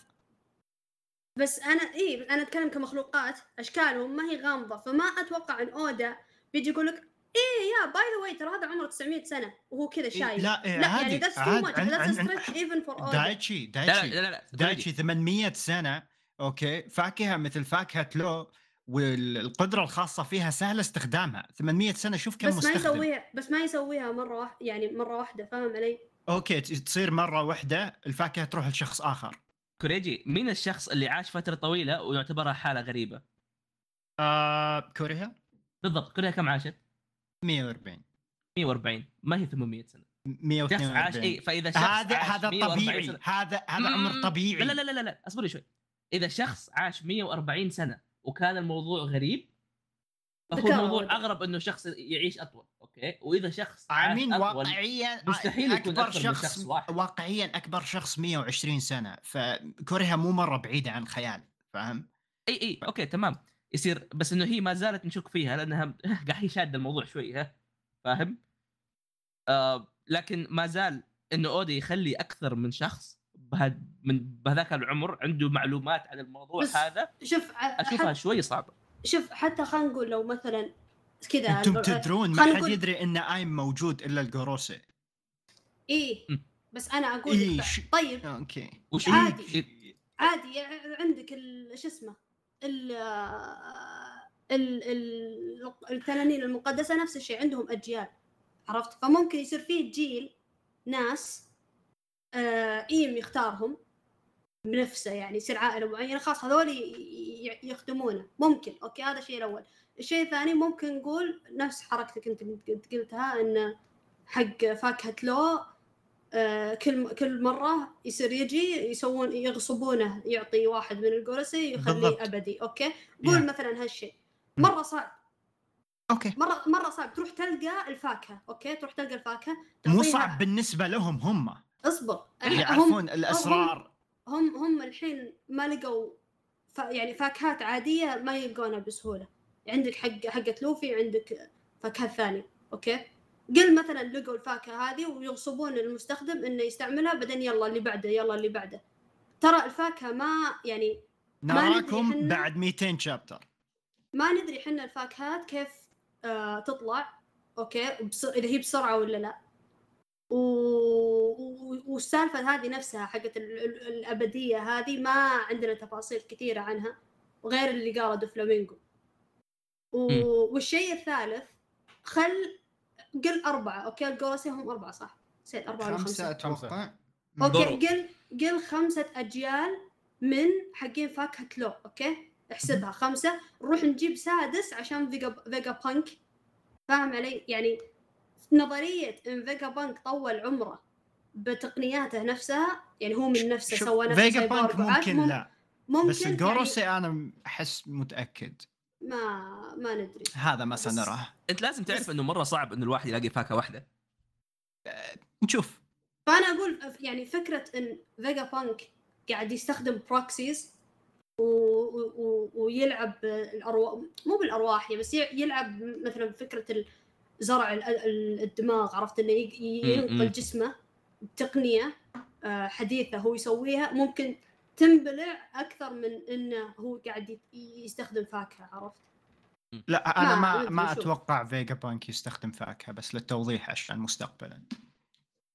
بس أنا إي أنا أتكلم كمخلوقات. أشكالهم ما هي غامضة. فما أتوقع أن أودا بيجي يقول لك إيه يا by the way ترى هذا عمره 900 سنة. وهو كذا شايف. لا إيه، لا يعني that's too much that's stretch even for أودا. دايتشي دايتشي. لا لا لا دايتشي 800 سنة. أوكي. فاكهة مثل فاكهة لو والقدرة الخاصة فيها سهل استخدامها. 800 سنة شوف كم بس ما مستخدم. يسويها بس ما يسويها مرة واحدة يعني مرة واحدة فاهم علي؟ أوكي تصير مرة واحدة الفاكهة تروح لشخص آخر. كوريجي مين الشخص اللي عاش فترة طويلة ويعتبرها حالة غريبة؟ آه كوريا بالضبط كوريا كم عاشت؟ 140 140 ما هي 800 سنة. شخص 142 عاش اي فإذا شخص هذا عاش هذا 140 طبيعي. سنة- هذا هذا عمر. طبيعي. لا لا لا لا لا أصبري شوي. إذا شخص عاش 140 سنة وكان الموضوع غريب فهو الموضوع. أغرب إنه شخص يعيش أطول أوكي وإذا شخص أطول واقعيا مستحيل يكون أكبر شخص شخص واحد. واقعيا أكبر شخص 120 سنة فكوريا مو مرة بعيدة عن الخيال فاهم؟ إي إي أوكي تمام يصير بس إنه هي ما زالت نشك فيها لأنها (laughs) قاعد هي شادة الموضوع شوي ها فاهم؟ آه لكن ما زال إنه أودي يخلي أكثر من شخص بهد من بهذاك العمر عنده معلومات عن الموضوع بس هذا شوف أشوفها حت- شوي صعبة. شوف حتى خلينا نقول لو مثلا كذا أنتم تدرون ما حد يدري إن آيم موجود إلا الجوروسي إيه. بس أنا أقول إيه، ش- طيب. أوكي. وش عادي. إيه، عادي عندك ال- شو اسمه ال ال ال التنانين المقدسة نفس الشيء عندهم أجيال عرفت؟ فممكن يصير فيه جيل ناس آه إيم يختارهم بنفسه يعني يصير عائلة معينة. خلاص هذول يخدمونه. ممكن أوكي هذا الشيء الأول. الشيء الثاني ممكن نقول نفس حركتك أنت قلتها إن حق فاكهه لو آه، كل كل مرة يصير يجي يسوون يغصبونه يعطي واحد من الجورسي يخليه. أبدي أوكي؟ قول Yeah. مثلا هالشيء. مرة صعب. okay. مرة مرة صعب. تروح تلقى الفاكهة okay؟ تروح تلقى الفاكهة مو صعب بالنسبة لهم هم. اصبر. هم يعرفون الأسرار. هم هم الحين ما لقوا ف... يعني فاكهات عادية ما يلقونها بسهولة. عندك حق حقه لوفي عندك فاكهه ثانية. okay؟ قل مثلا لقوا الفاكهة هذه ويغصبون المستخدم إنه يستعملها بعدين يلا اللي بعده يلا اللي بعده. ترى الفاكهة ما يعني ما نراكم حنا- بعد 200 chapter ما ندري حنا الفاكهات كيف آه تطلع. okay؟ بس... إذا هي بسرعة ولا لا. و... و... والسالفة هذه نفسها حقت ال... ال... الأبدية هذه ما عندنا تفاصيل كثيرة عنها غير اللي قاله دوفلامينجو و... والشيء الثالث خل قل أربعة okay؟ الجوروسي هم أربعة صح؟ نسيت أربعة ولا أتوقع. okay ضرب. قل قل خمسة أجيال من حقين فاكهة لو okay؟ احسبها خمسة. نروح نجيب سادس عشان فيجا فيجا بانك. فاهم علي؟ يعني نظرية إن فيجا بانك طول عمره بتقنياته نفسها يعني هو من نفسه سوى نفسه فيجا بانك ممكن مم- لا ممكن بس يعني الجوروسي أنا أحس متأكد. ما ما ندري. هذا ما بس- سنراه. أنت لازم تعرف إنه مرة صعب إنه الواحد يلاقي فاكهة واحدة. نشوف. فأنا أقول يعني فكرة إن فيجا بانك قاعد يستخدم proxies و... و... ويلعب الأرواح مو بالأرواح يعني بس يلعب مثلا فكرة ال- زرع ال- ال- الدماغ عرفت انه. ينقل جسمه بتقنية آه، حديثة هو يسويها ممكن تنبلع أكثر من إنه هو قاعد يستخدم فاكهة عرفت؟ لا أنا ما ما ما. أتوقع فيجا بانك يستخدم فاكهة بس للتوضيح عشان مستقبلا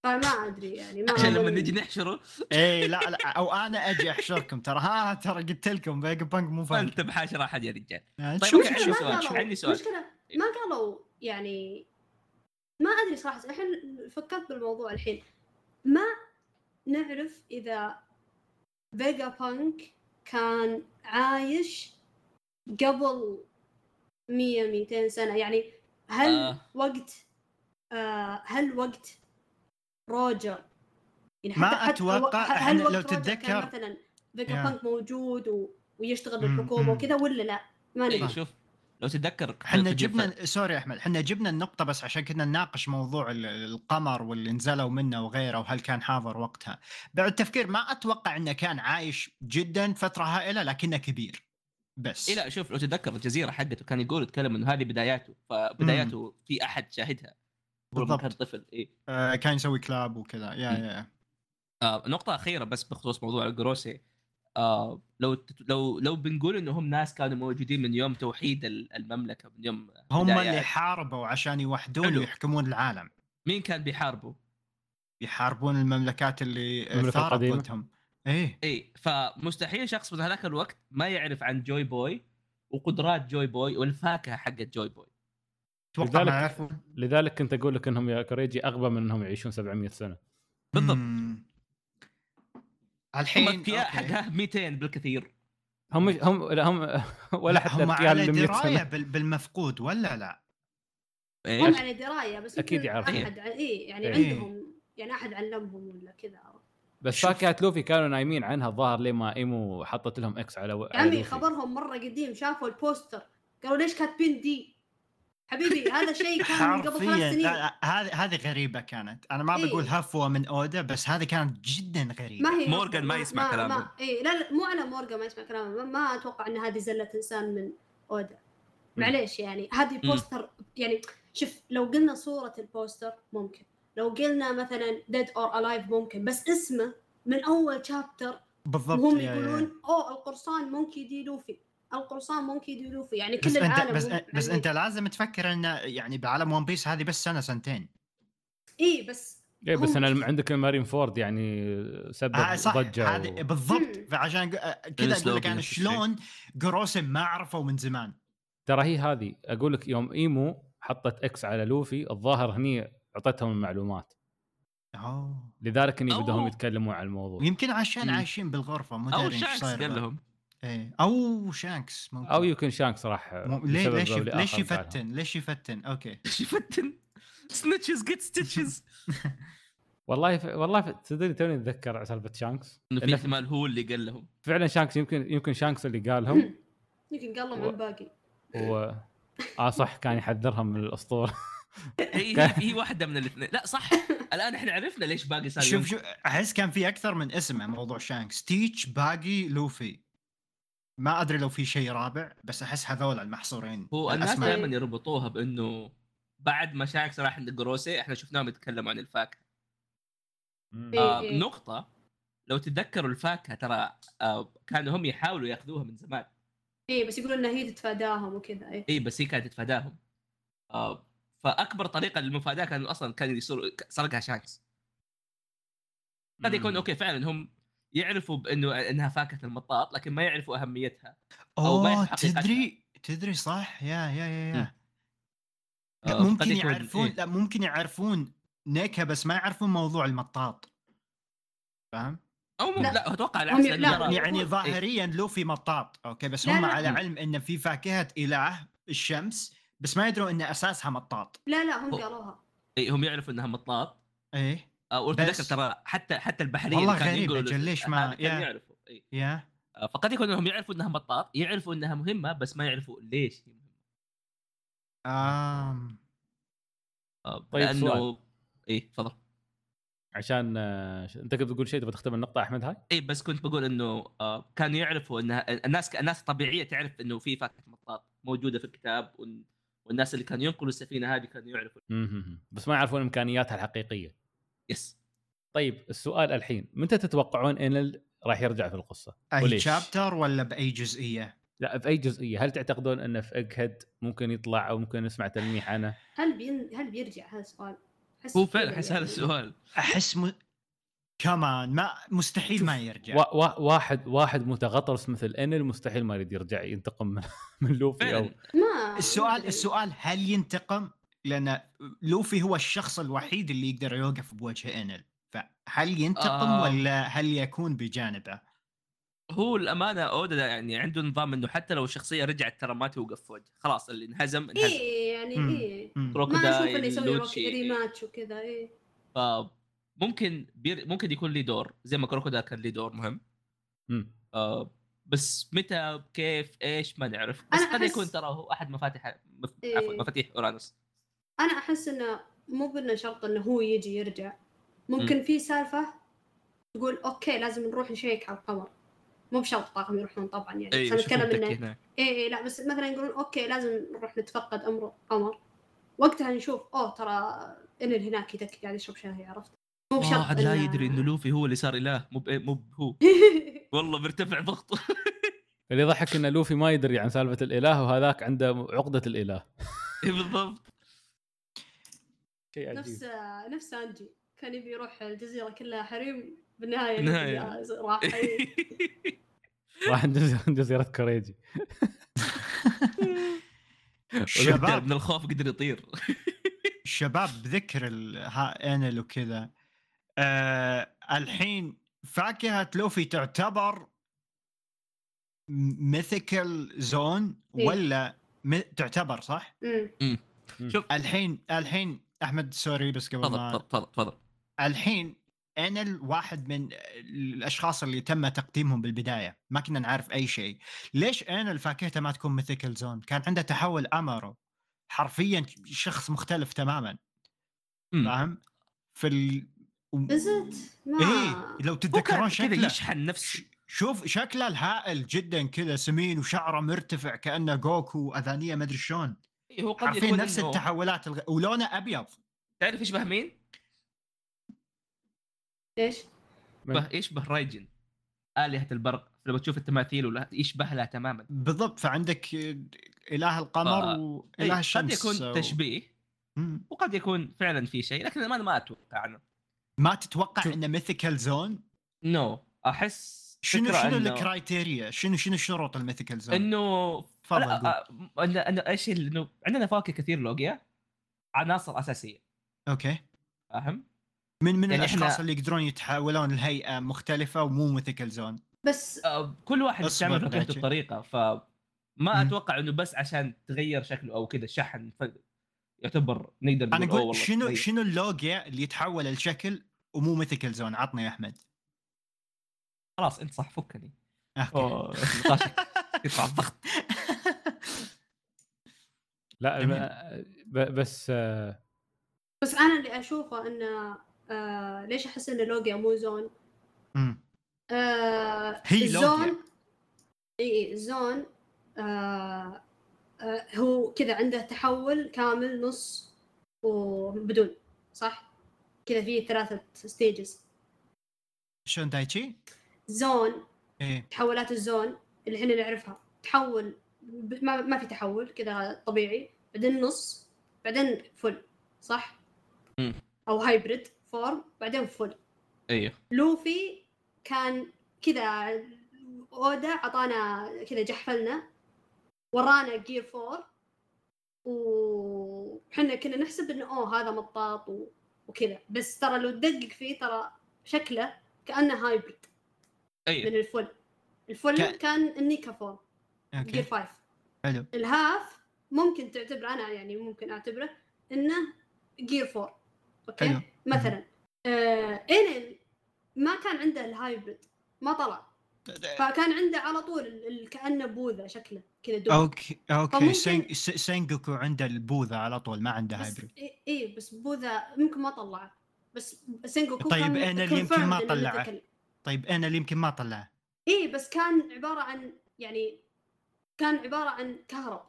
فما أدري يعني ما عشان لما نجي نحشره إيه لا لا أو أنا أجي أحشركم ترى ها ترى قلت لكم فيجا بانك مو فاكهه انت بحاشر احد يا رجال آه، طيب، شوف شوف عندي ما سؤال، عندي سؤال. مشكلة ما قالوا يعني ما أدري صراحة الحين فكرت بالموضوع الحين ما نعرف إذا فيجا بانك كان عايش قبل 100 200 سنة يعني هل آه. وقت آه هل وقت روجر يعني ما أتوقع، هل إحنا وقت لو تتذكر- مثلا فيجا. بانك موجود و... ويشتغل مم. وكذا ولا لا؟ ما إيه، ندري شوف لو تتذكر إحنا جبنا sorry أحمد إحنا جبنا النقطة بس عشان كنا نناقش موضوع ال- القمر واللي نزلوا منه وغيره وهل كان حاضر وقتها. بعد التفكير ما أتوقع إنه كان عايش جدا فترة هائلة لكنه كبير. بس إي لا شوف لو تتذكر الجزيرة حقته كان يقول يتكلم إنه هذه بداياته فبداياته في أحد شاهدها بالضبط. كان طفل إي آه كان يسوي كلاب وكذا يا مم. يا آه نقطة أخيرة بس بخصوص موضوع الجروسي آه لو لو لو بنقول إنهم ناس كانوا موجودين من يوم توحيد ال- المملكة من يوم هم. اللي حاربوا عشان يوحدون. ويحكمون العالم. مين كان بيحاربوا؟ يحاربون المملكات اللي ثارت. ضدهم. إيه اي فمستحيل شخص من هذاك الوقت ما يعرف عن جوي بوي وقدرات جوي بوي والفاكهة حقت جوي بوي لذلك- لذلك كنت أقول لك إنهم يا كوريجي أغبى من إنهم يعيشون 700 سنة بالضبط. الحين okay. حقها 200 بالكثير هم هم لا هم (laughs) ولا لا، حتى هم على ل 100 دراية بالمفقود ولا لا؟ إيه؟ هم على دراية بس يمكن يعرفون. أحد اي يعني إيه. عندهم يعني أحد علمهم ولا كذا بس. فاكهه لوفي كانوا نايمين عنها الظاهر ليه ما إيمو حطت لهم X على عمي. خبرهم مرة قديم شافوا البوستر قالوا ليش كاتبين دي حبيبي هذا شيء كان من قبل ثلاث سنين. هذه هذه غريبة كانت. أنا ما إيه. بقول هفوة من أودا بس هذه كانت جدا غريبة. ما هي مورغانز ما يسمع كلامهم. ما اي لا لا مو على مورغانز ما يسمع كلامه. ما, ما أتوقع إن هذه زلة إنسان من أودا معليش يعني هذه poster يعني شوف لو قلنا صورة ال poster ممكن. لو قلنا مثلا dead or alive ممكن بس اسمه من أول chapter بالضبط وهم يا- يا. يقولون أوه القرصان مونكي دي لوفي. القرصان مونكي دي لوفي يعني كل بس انت العالم بس, هم بس عندي- أنت لازم تفكر انه يعني بعالم ون بيس هذه بس سنة سنتين إي بس إيه بس أنا عندك المارين فورد يعني سبب آه صح ضجة هذه و... بالضبط. فعشان آه، كذا أقول لك أنا. شلون جروسم ما عرفوا من زمان ترى هي هذه أقول لك يوم إيمو حطت X على لوفي الظاهر هني أعطتهم المعلومات أوه لذلك اني بدهم أوه. يتكلمون عن الموضوع ويمكن عشان. عايشين بالغرفة مو أو دارين إيش صاير قال. لهم إيه. أو شانكس ممكن. أو يمكن شانكس راح ليه ليش ليش. يفتن؟ ليش يفتن؟ أوكي. إيش يفتن؟ سنتشز جيت ستيتشز والله ف... والله ف... تدري توني أتذكر سالفة شانكس. إنه في احتمال هو اللي قال لهم. فعلا شانكس يمكن يمكن شانكس اللي قالهم (laughs) يمكن قال لهم و- عن باقي. و آه صح كان يحذرها من الأسطورة. (laughs) هي هي, هي واحدة من الاثنين. لا صح. (laughs) الآن إحنا عرفنا ليش باقي صار شوف. شوف أحس كان في أكثر من اسم موضوع شانكس. تيتش باقي لوفي. ما أدري لو في شيء رابع بس أحس هذول المحصورين هو الناس. دائما يربطوها بإنه بعد ما شانكس راح عند الجوروسي إحنا شفناهم يتكلموا عن الفاكهة مم. إيه. آه إيه. نقطه لو تتذكروا الفاكهة ترى آه كانوا هم يحاولوا يأخذوها من زمان إيه بس يقولون إنها هي تتفاداهم وكذا إيه اي بس هي كانت تتفاداهم آه فأكبر طريقة للمفاداة كان أصلا كان يصير سرقها شانكس قد يكون. okay فعلا هم يعرفوا بانه إنها فاكهة المطاط لكن ما يعرفوا أهميتها أو ما. تدري تدري صح يا يا يا, مم. يا. لا آه، ممكن يعرفون إيه. لا ممكن يعرفون نكهة بس ما يعرفون موضوع المطاط فاهم؟ أو مو لا. لا أتوقع العكس لا، ترى- يعني إيه. ظاهريا لوفي مطاط أوكي بس لا، هم لا. على مم. علم إن في فاكهة إله الشمس بس ما يدرون إن أساسها مطاط لا لا هم قالوها إيه، هم يعرفوا إنها مطاط إيه آه، وتذكر بس- ترى حتى حتى البحرية والله غريب له- ليش ما- هذا كانوا يا. يعرفوا إيه. يا آه، فقد يكون انهم يعرفوا انها مطاط يعرفوا انها مهمة بس ما يعرفوا ليش هي مهمة آم. آه، طيب، لأنه سؤال. إيه تفضل عشان آه، أنت كنت بتقول شيء تبغى تختم النقطة أحمد هاي؟ إي بس كنت بقول إنه آه، كانوا يعرفوا إنها الناس الناس الطبيعية تعرف إنه في فاكهة مطاط موجودة في الكتاب وال- والناس اللي كانوا ينقلوا السفينة هذه كانوا يعرفوا. بس ما يعرفون إمكانياتها الحقيقية. يس طيب السؤال الحين متى تتوقعون إن راح يرجع في القصة؟ أي وليش؟ شابتر ولا بأي جزئية؟ لا في اي جزئية؟ هل تعتقدون إنه في اجهد ممكن يطلع أو ممكن نسمع تلميح عنه؟ هل بين... هل بيرجع هذا السؤال؟ هو فعلا احس هذا. السؤال أحس م... كمان ما مستحيل ما يرجع وا- وا- واحد واحد متغطرس مثل انل مستحيل ما يريد يرجع ينتقم من, من لوفي أو ما السؤال. السؤال هل ينتقم؟ لأن لوفي هو الشخص الوحيد اللي يقدر يوقف بوجه انل فهل ينتقم آه. ولا هل يكون بجانبه؟ هو الأمانة أودا يعني عنده نظام إنه حتى لو الشخصيه رجعت ترى ما توقف في وجه خلاص اللي انهزم انهزم إيه يعني. إيه. ما أشوف إنه يسوي rematch وكذا إيه ممكن بير... ممكن يكون لي دور زي ما كروكودايل كان لي دور مهم مم. آه بس متى كيف إيش ما نعرف بس قد يكون ترى هو أحد مفاتيح مف... إيه. عفوا مفاتيح أورانوس أنا أحس إنه مو بانه شرط إنه هو يجي يرجع. ممكن في سالفة تقول okay لازم نروح نشيك على القمر. مو بشرط طاقم يروحون طبعا يعني أي بس شوفوا إنه إي إي لا بس مثلا يقولون أوكي لازم نروح نتفقد أمر القمر. وقتها نشوف أوه ترى ان هناك يدك قاعد يشرب شاي عرفت؟ مو بشرط واحد لا يدري إنه لوفي هو اللي صار إله مو ب... مو هو. (laughs) والله مرتفع ضغطه اللي يضحك ان لوفي ما يدري عن سالفة الإله وهذاك عنده عقدة الإله. بالضبط. شيء عجيب. نفس نفس سانجي كان يبي يروح الجزيرة كلها حريم بالنهاية (laughs) راح. (laughs) راح جزيره جزيرة كوريجي. (laughs) شباب من الخوف قدر يطير شباب بذكر انل وكذا آه الحين فاكهة لوفي تعتبر mythical zoan إيه. ولا م... تعتبر صح؟ شوف الحين الحين أحمد sorry بس قبل تفضل ما تفضل تفضل. الحين انل واحد من الأشخاص اللي تم تقديمهم بالبداية ما كنا نعرف أي شيء. ليش انل فاكهته ما تكون mythical zoan كان عنده تحول أمارو حرفيا شخص مختلف تماما. فاهم؟ في ال... ازت ما إيه لو تتذكرون شكله. يشحن نفسه. ش- شوف شكله الهائل جدا كذا سمين وشعره مرتفع كأنه جوكو أذانية ما أدري شلون. هو قد يكون نفس إنه- التحولات الغ... ولونه أبيض. تعرف يشبه مين؟ من- يشبه يشبه رايجين؟ آلهة البرق. لما تشوف التماثيل ولا يشبه لها تماما. بالضبط فعندك إله القمر آه. واله إيه، قد الشمس يكون و- تشبيه مم. وقد يكون فعلا في شيء لكن أنا ما أتوقع عنه ما تتوقع شوف. إنه mythical zoan no أحس شنو شنو ال criteria؟ شنو شنو شروط ال mythical zoan إنه تفضل انه انه أيش اللي- إنه عندنا فواكه كثير logia عناصر أساسية. okay. فاهم؟ من من يعني الأشخاص إحنا- اللي يقدرون يتحولون لهيئة مختلفة ومو mythical zoan بس آه، كل واحد يستعمل دايتشي. بطريقه فما مم. أتوقع إنه بس عشان تغير شكله أو كذا شحن ف... يعتبر نقدر أنا أقول شنو تغير. شنو ال logia اللي يتحول الشكل ومو mythical zoan عطني يا أحمد. خلاص أنت صح فكني. okay. (laughs) (laughs) يرفع الضغط لا جميل. ما- ب- بس آه، بس أنا اللي أشوفه انه آه ليش أحس إن logia مو zoan. آه هي ال zoan logia. إي ال zoan آه آه هو كذا عنده تحول كامل نص وبدون صح؟ كذا فيه ثلاثة stages شلون دايتشي؟ zoan إيه تحولات ال zoan اللي إحنا نعرفها. تحول ما, ما في تحول كذا طبيعي. بعدين نص بعدين full صح؟ مم. أو hybrid form بعدين full أيوه لوفي كان كذا أودا أعطانا كذا جحفلنا ورانا gear four وحنا كنا نحسب إنه أوه هذا مطاط و... وكذا. بس ترى لو تدقق فيه ترى شكله كأنه hybrid من أيوه ال full ال full ك- كان النيكا four gear okay 5 حلو. ال half ممكن تعتبره أنا يعني ممكن أعتبره إنه gear 4 okay؟ حلو. مثلا آه انل ما كان عنده ال hybrid ما طلع. فكان عنده على طول كأنه بوذا شكله كذا دوب. okay okay. فممكن- سين... سينجوكو عنده البوذا على طول ما عنده بس hybrid اي بس بوذا يمكن ما طلعه. بس سينجوكو طيب كان أنا اللي يمكن ما طلعه. طيب أنا اللي يمكن ما طلعه. اي بس كان عبارة عن يعني كان عبارة عن كهرب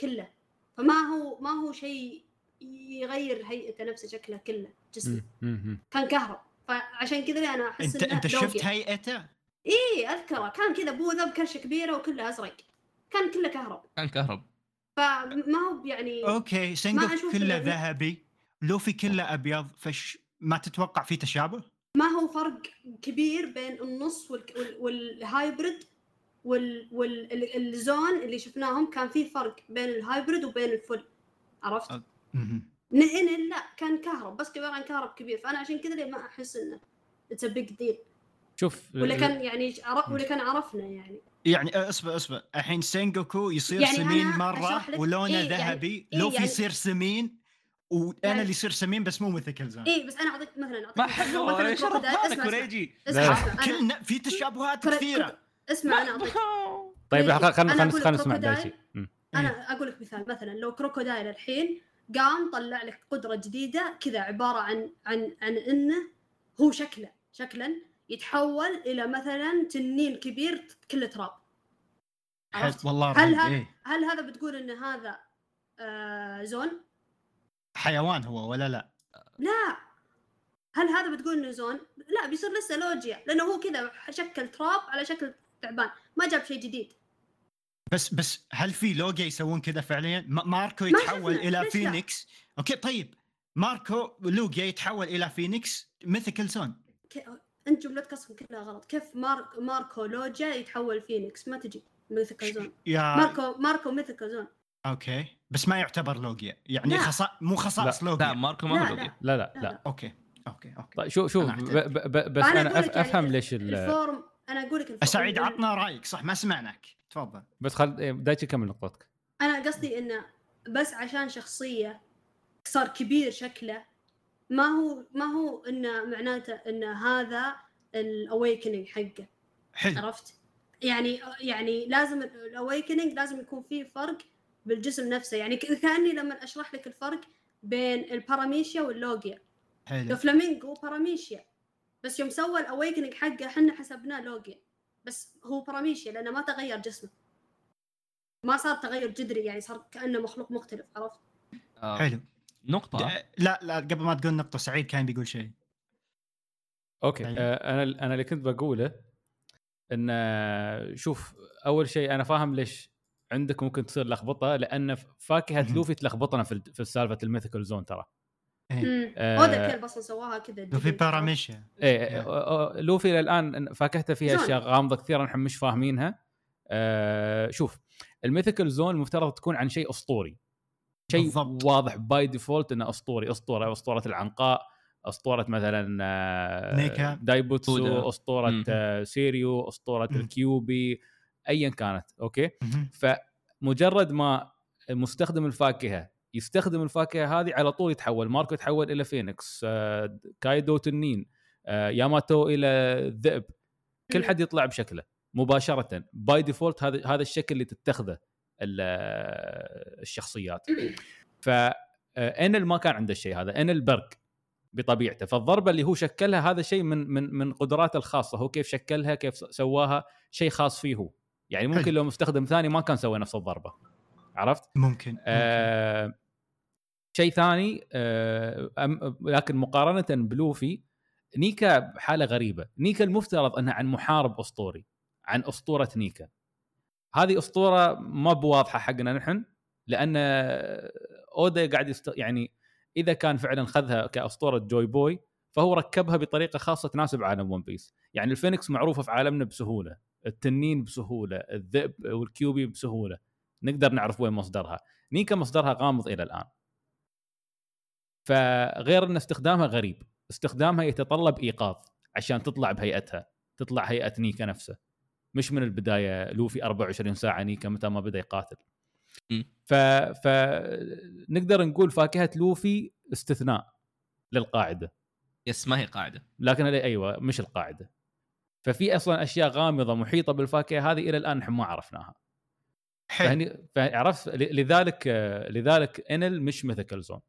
كله. فما هو ما هو شيء يغير هيئته نفسه شكله كله جسمه. كان كهرب. فعشان كذا أنا أحس أنت إنه أنت شفت logia. هيئته؟ اي أذكره. كان كذا بوذا بكرشه كبيرة وكله أزرق. كان كله كهرب. كان كهرب. فما هو يعني okay أشوف كله ذهبي. لوفي كله أبيض فش ما تتوقع في تشابه؟ ما هو فرق كبير بين النص وال... وال... وال hybrid وال... وال... ال- ال zoan اللي شفناهم كان في فرق بين ال hybrid وبين ال full عرفت؟ نئن لا كان كهرب بس عباره عن كهرب كبير فأنا عشان كذا ليه ما أحس إنه it's big deal شوف ولا ال- كان يعني ولا كان عرفنا يعني؟ يعني اصبر اصبر الحين سينجوكو يصير يعني سمين مرة ولونه إيه يعني- ذهبي إيه لوفي يعني- يصير سمين وأنا يعني- اللي يصير سمين بس مو مثل zoan اي بس أنا أعطيك مثلا أعطيك ما حلو لا. أسمع. أنا كلنا في تشابهات كثيرة اسمع أنا أعطيك (laughs) طيب. خلينا خلينا خلينا أقول خلينا نسمع مم. أنا أقول لك مثال مثلا لو كروكودايل الحين قام طلع لك قدرة جديدة كذا عبارة عن عن عن إنه هو شكله شكلا يتحول إلى مثلا تنين كبير كله تراب والله هل هذا إيه. هل هذا بتقول إن هذا آه zoan؟ حيوان هو ولا لا؟ لا. هل هذا بتقول إنه zoan؟ لا بيصير لسه logia لأنه هو كذا شكل تراب على شكل تعبان ما جاب شيء جديد. بس بس هل في logia يسوون كذا فعليا؟ ما- ماركو ما يتحول شفنا، إلى لا؟ فينيكس؟ okay طيب. ماركو لوجيا يتحول إلى فينيكس مثل زون. ك... أنت جملتك أصلا كلها غلط. كيف مارك ماركو لوجيا يتحول فينيكس؟ ما تجي mythical zoan. يا ماركو ماركو mythical zoan. okay. بس ما يعتبر Logia. يعني. خصا... مو خصائص لا. Logia. ماركو لا، ما هو. Logia. لا. لا لا، لا لا. okay. okay okay. طيب شوف شوف أنا ب- أعترف. ب- ب- بس أنا أف- لك يعني افهم ليش ال- ال form أنا أقول لك ال form. سعيد عطنا رأيك. صح ما سمعناك. تفضل. بس خل إيه، دايتشي كمل نقطتك. أنا قصدي إنه بس عشان شخصية صار كبير شكله ما هو ما هو إنه معناته إن هذا ال awakening حقه. حلو. عرفت؟ يعني يعني لازم ال awakening لازم يكون فيه فرق بالجسم نفسه. يعني كأني لما أشرح لك الفرق بين ال Paramecia وال Logia. لو حلو دوفلامينجو Paramecia بس يوم سوى ال awakening حقه إحنا حسبناه Logia. بس هو Paramecia لأنه ما تغير جسمه. ما صار تغير جذري يعني صار كأنه مخلوق مختلف عرفت؟ آه، حلو. نقطة؟ لا لا قبل ما تقول نقطة سعيد كان بيقول شيء. okay. طيب. آه أنا أنا اللي كنت بقوله إن آه، شوف أول شيء أنا فاهم ليش عندك ممكن تصير لخبطة لأن فاكهة. لوفي تلخبطنا في ال- في سالفة ال mythical zoan ترى إيه. امم آه، اودا كيرب أصلا سواها كذا في؟ Paramecia إيه. آه، آه، لوفي الان فاكهته فيها. أشياء غامضة كثيرة نحن مش فاهمينها آه شوف ال mythical zoan المفترض تكون عن شيء أسطوري شيء بالضبط. واضح by default إنه أسطوري أسطورة أسطورة العنقاء أسطورة مثلا آه، نيكا. دايبوتسو. أسطورة مم. آه، سيريو أسطورة مم. الكيوبي ايا كانت okay. فمجرد ما مستخدم الفاكهة يستخدم الفاكهة هذه على طول يتحول ماركو يتحول إلى فينيكس آه، كايدو تنين آه، ياماتو إلى الذئب كل. حد يطلع بشكله مباشرة. by default هذا هذا الشكل اللي تتخذه ال- الشخصيات. ف إنل ما كان عنده الشيء هذا إنل برق بطبيعته. فالضربة اللي هو شكلها هذا شيء من من من قدراته الخاصة. هو كيف شكلها كيف سواها شيء خاص فيه هو. يعني ممكن حلو. لو مستخدم ثاني ما كان سوى نفس الضربه عرفت؟ ممكن, ممكن. آه شيء ثاني آه لكن مقارنة بلوفي نيكا حالة غريبة. نيكا المفترض انها عن محارب أسطوري عن أسطورة نيكا. هذه أسطورة ما بواضحة حقنا نحن لأن اودا قاعد يست... يعني إذا كان فعلا خذها كأسطورة جوي بوي فهو ركبها بطريقة خاصة تناسب عالم ون بيس. يعني الفينيكس معروفة في عالمنا بسهولة. التنين بسهولة الذئب والكيوبي بسهولة. نقدر نعرف وين مصدرها. نيكا مصدرها غامض إلى الآن. فغير أن استخدامها غريب استخدامها يتطلب إيقاظ عشان تطلع بهيئتها تطلع هيئة نيكا نفسه. مش من البداية لوفي 24 ساعة نيكا متى ما بدأ يقاتل. ف ف نقدر نقول فاكهة لوفي استثناء للقاعدة. يس ما هي قاعدة. لكن أيوه مش القاعدة. ففي أصلا أشياء غامضة محيطة بالفاكهة هذه إلى الآن نحن ما عرفناها. حلو. فهني فعرفت؟ لذلك لذلك إنل مش mythical zoan.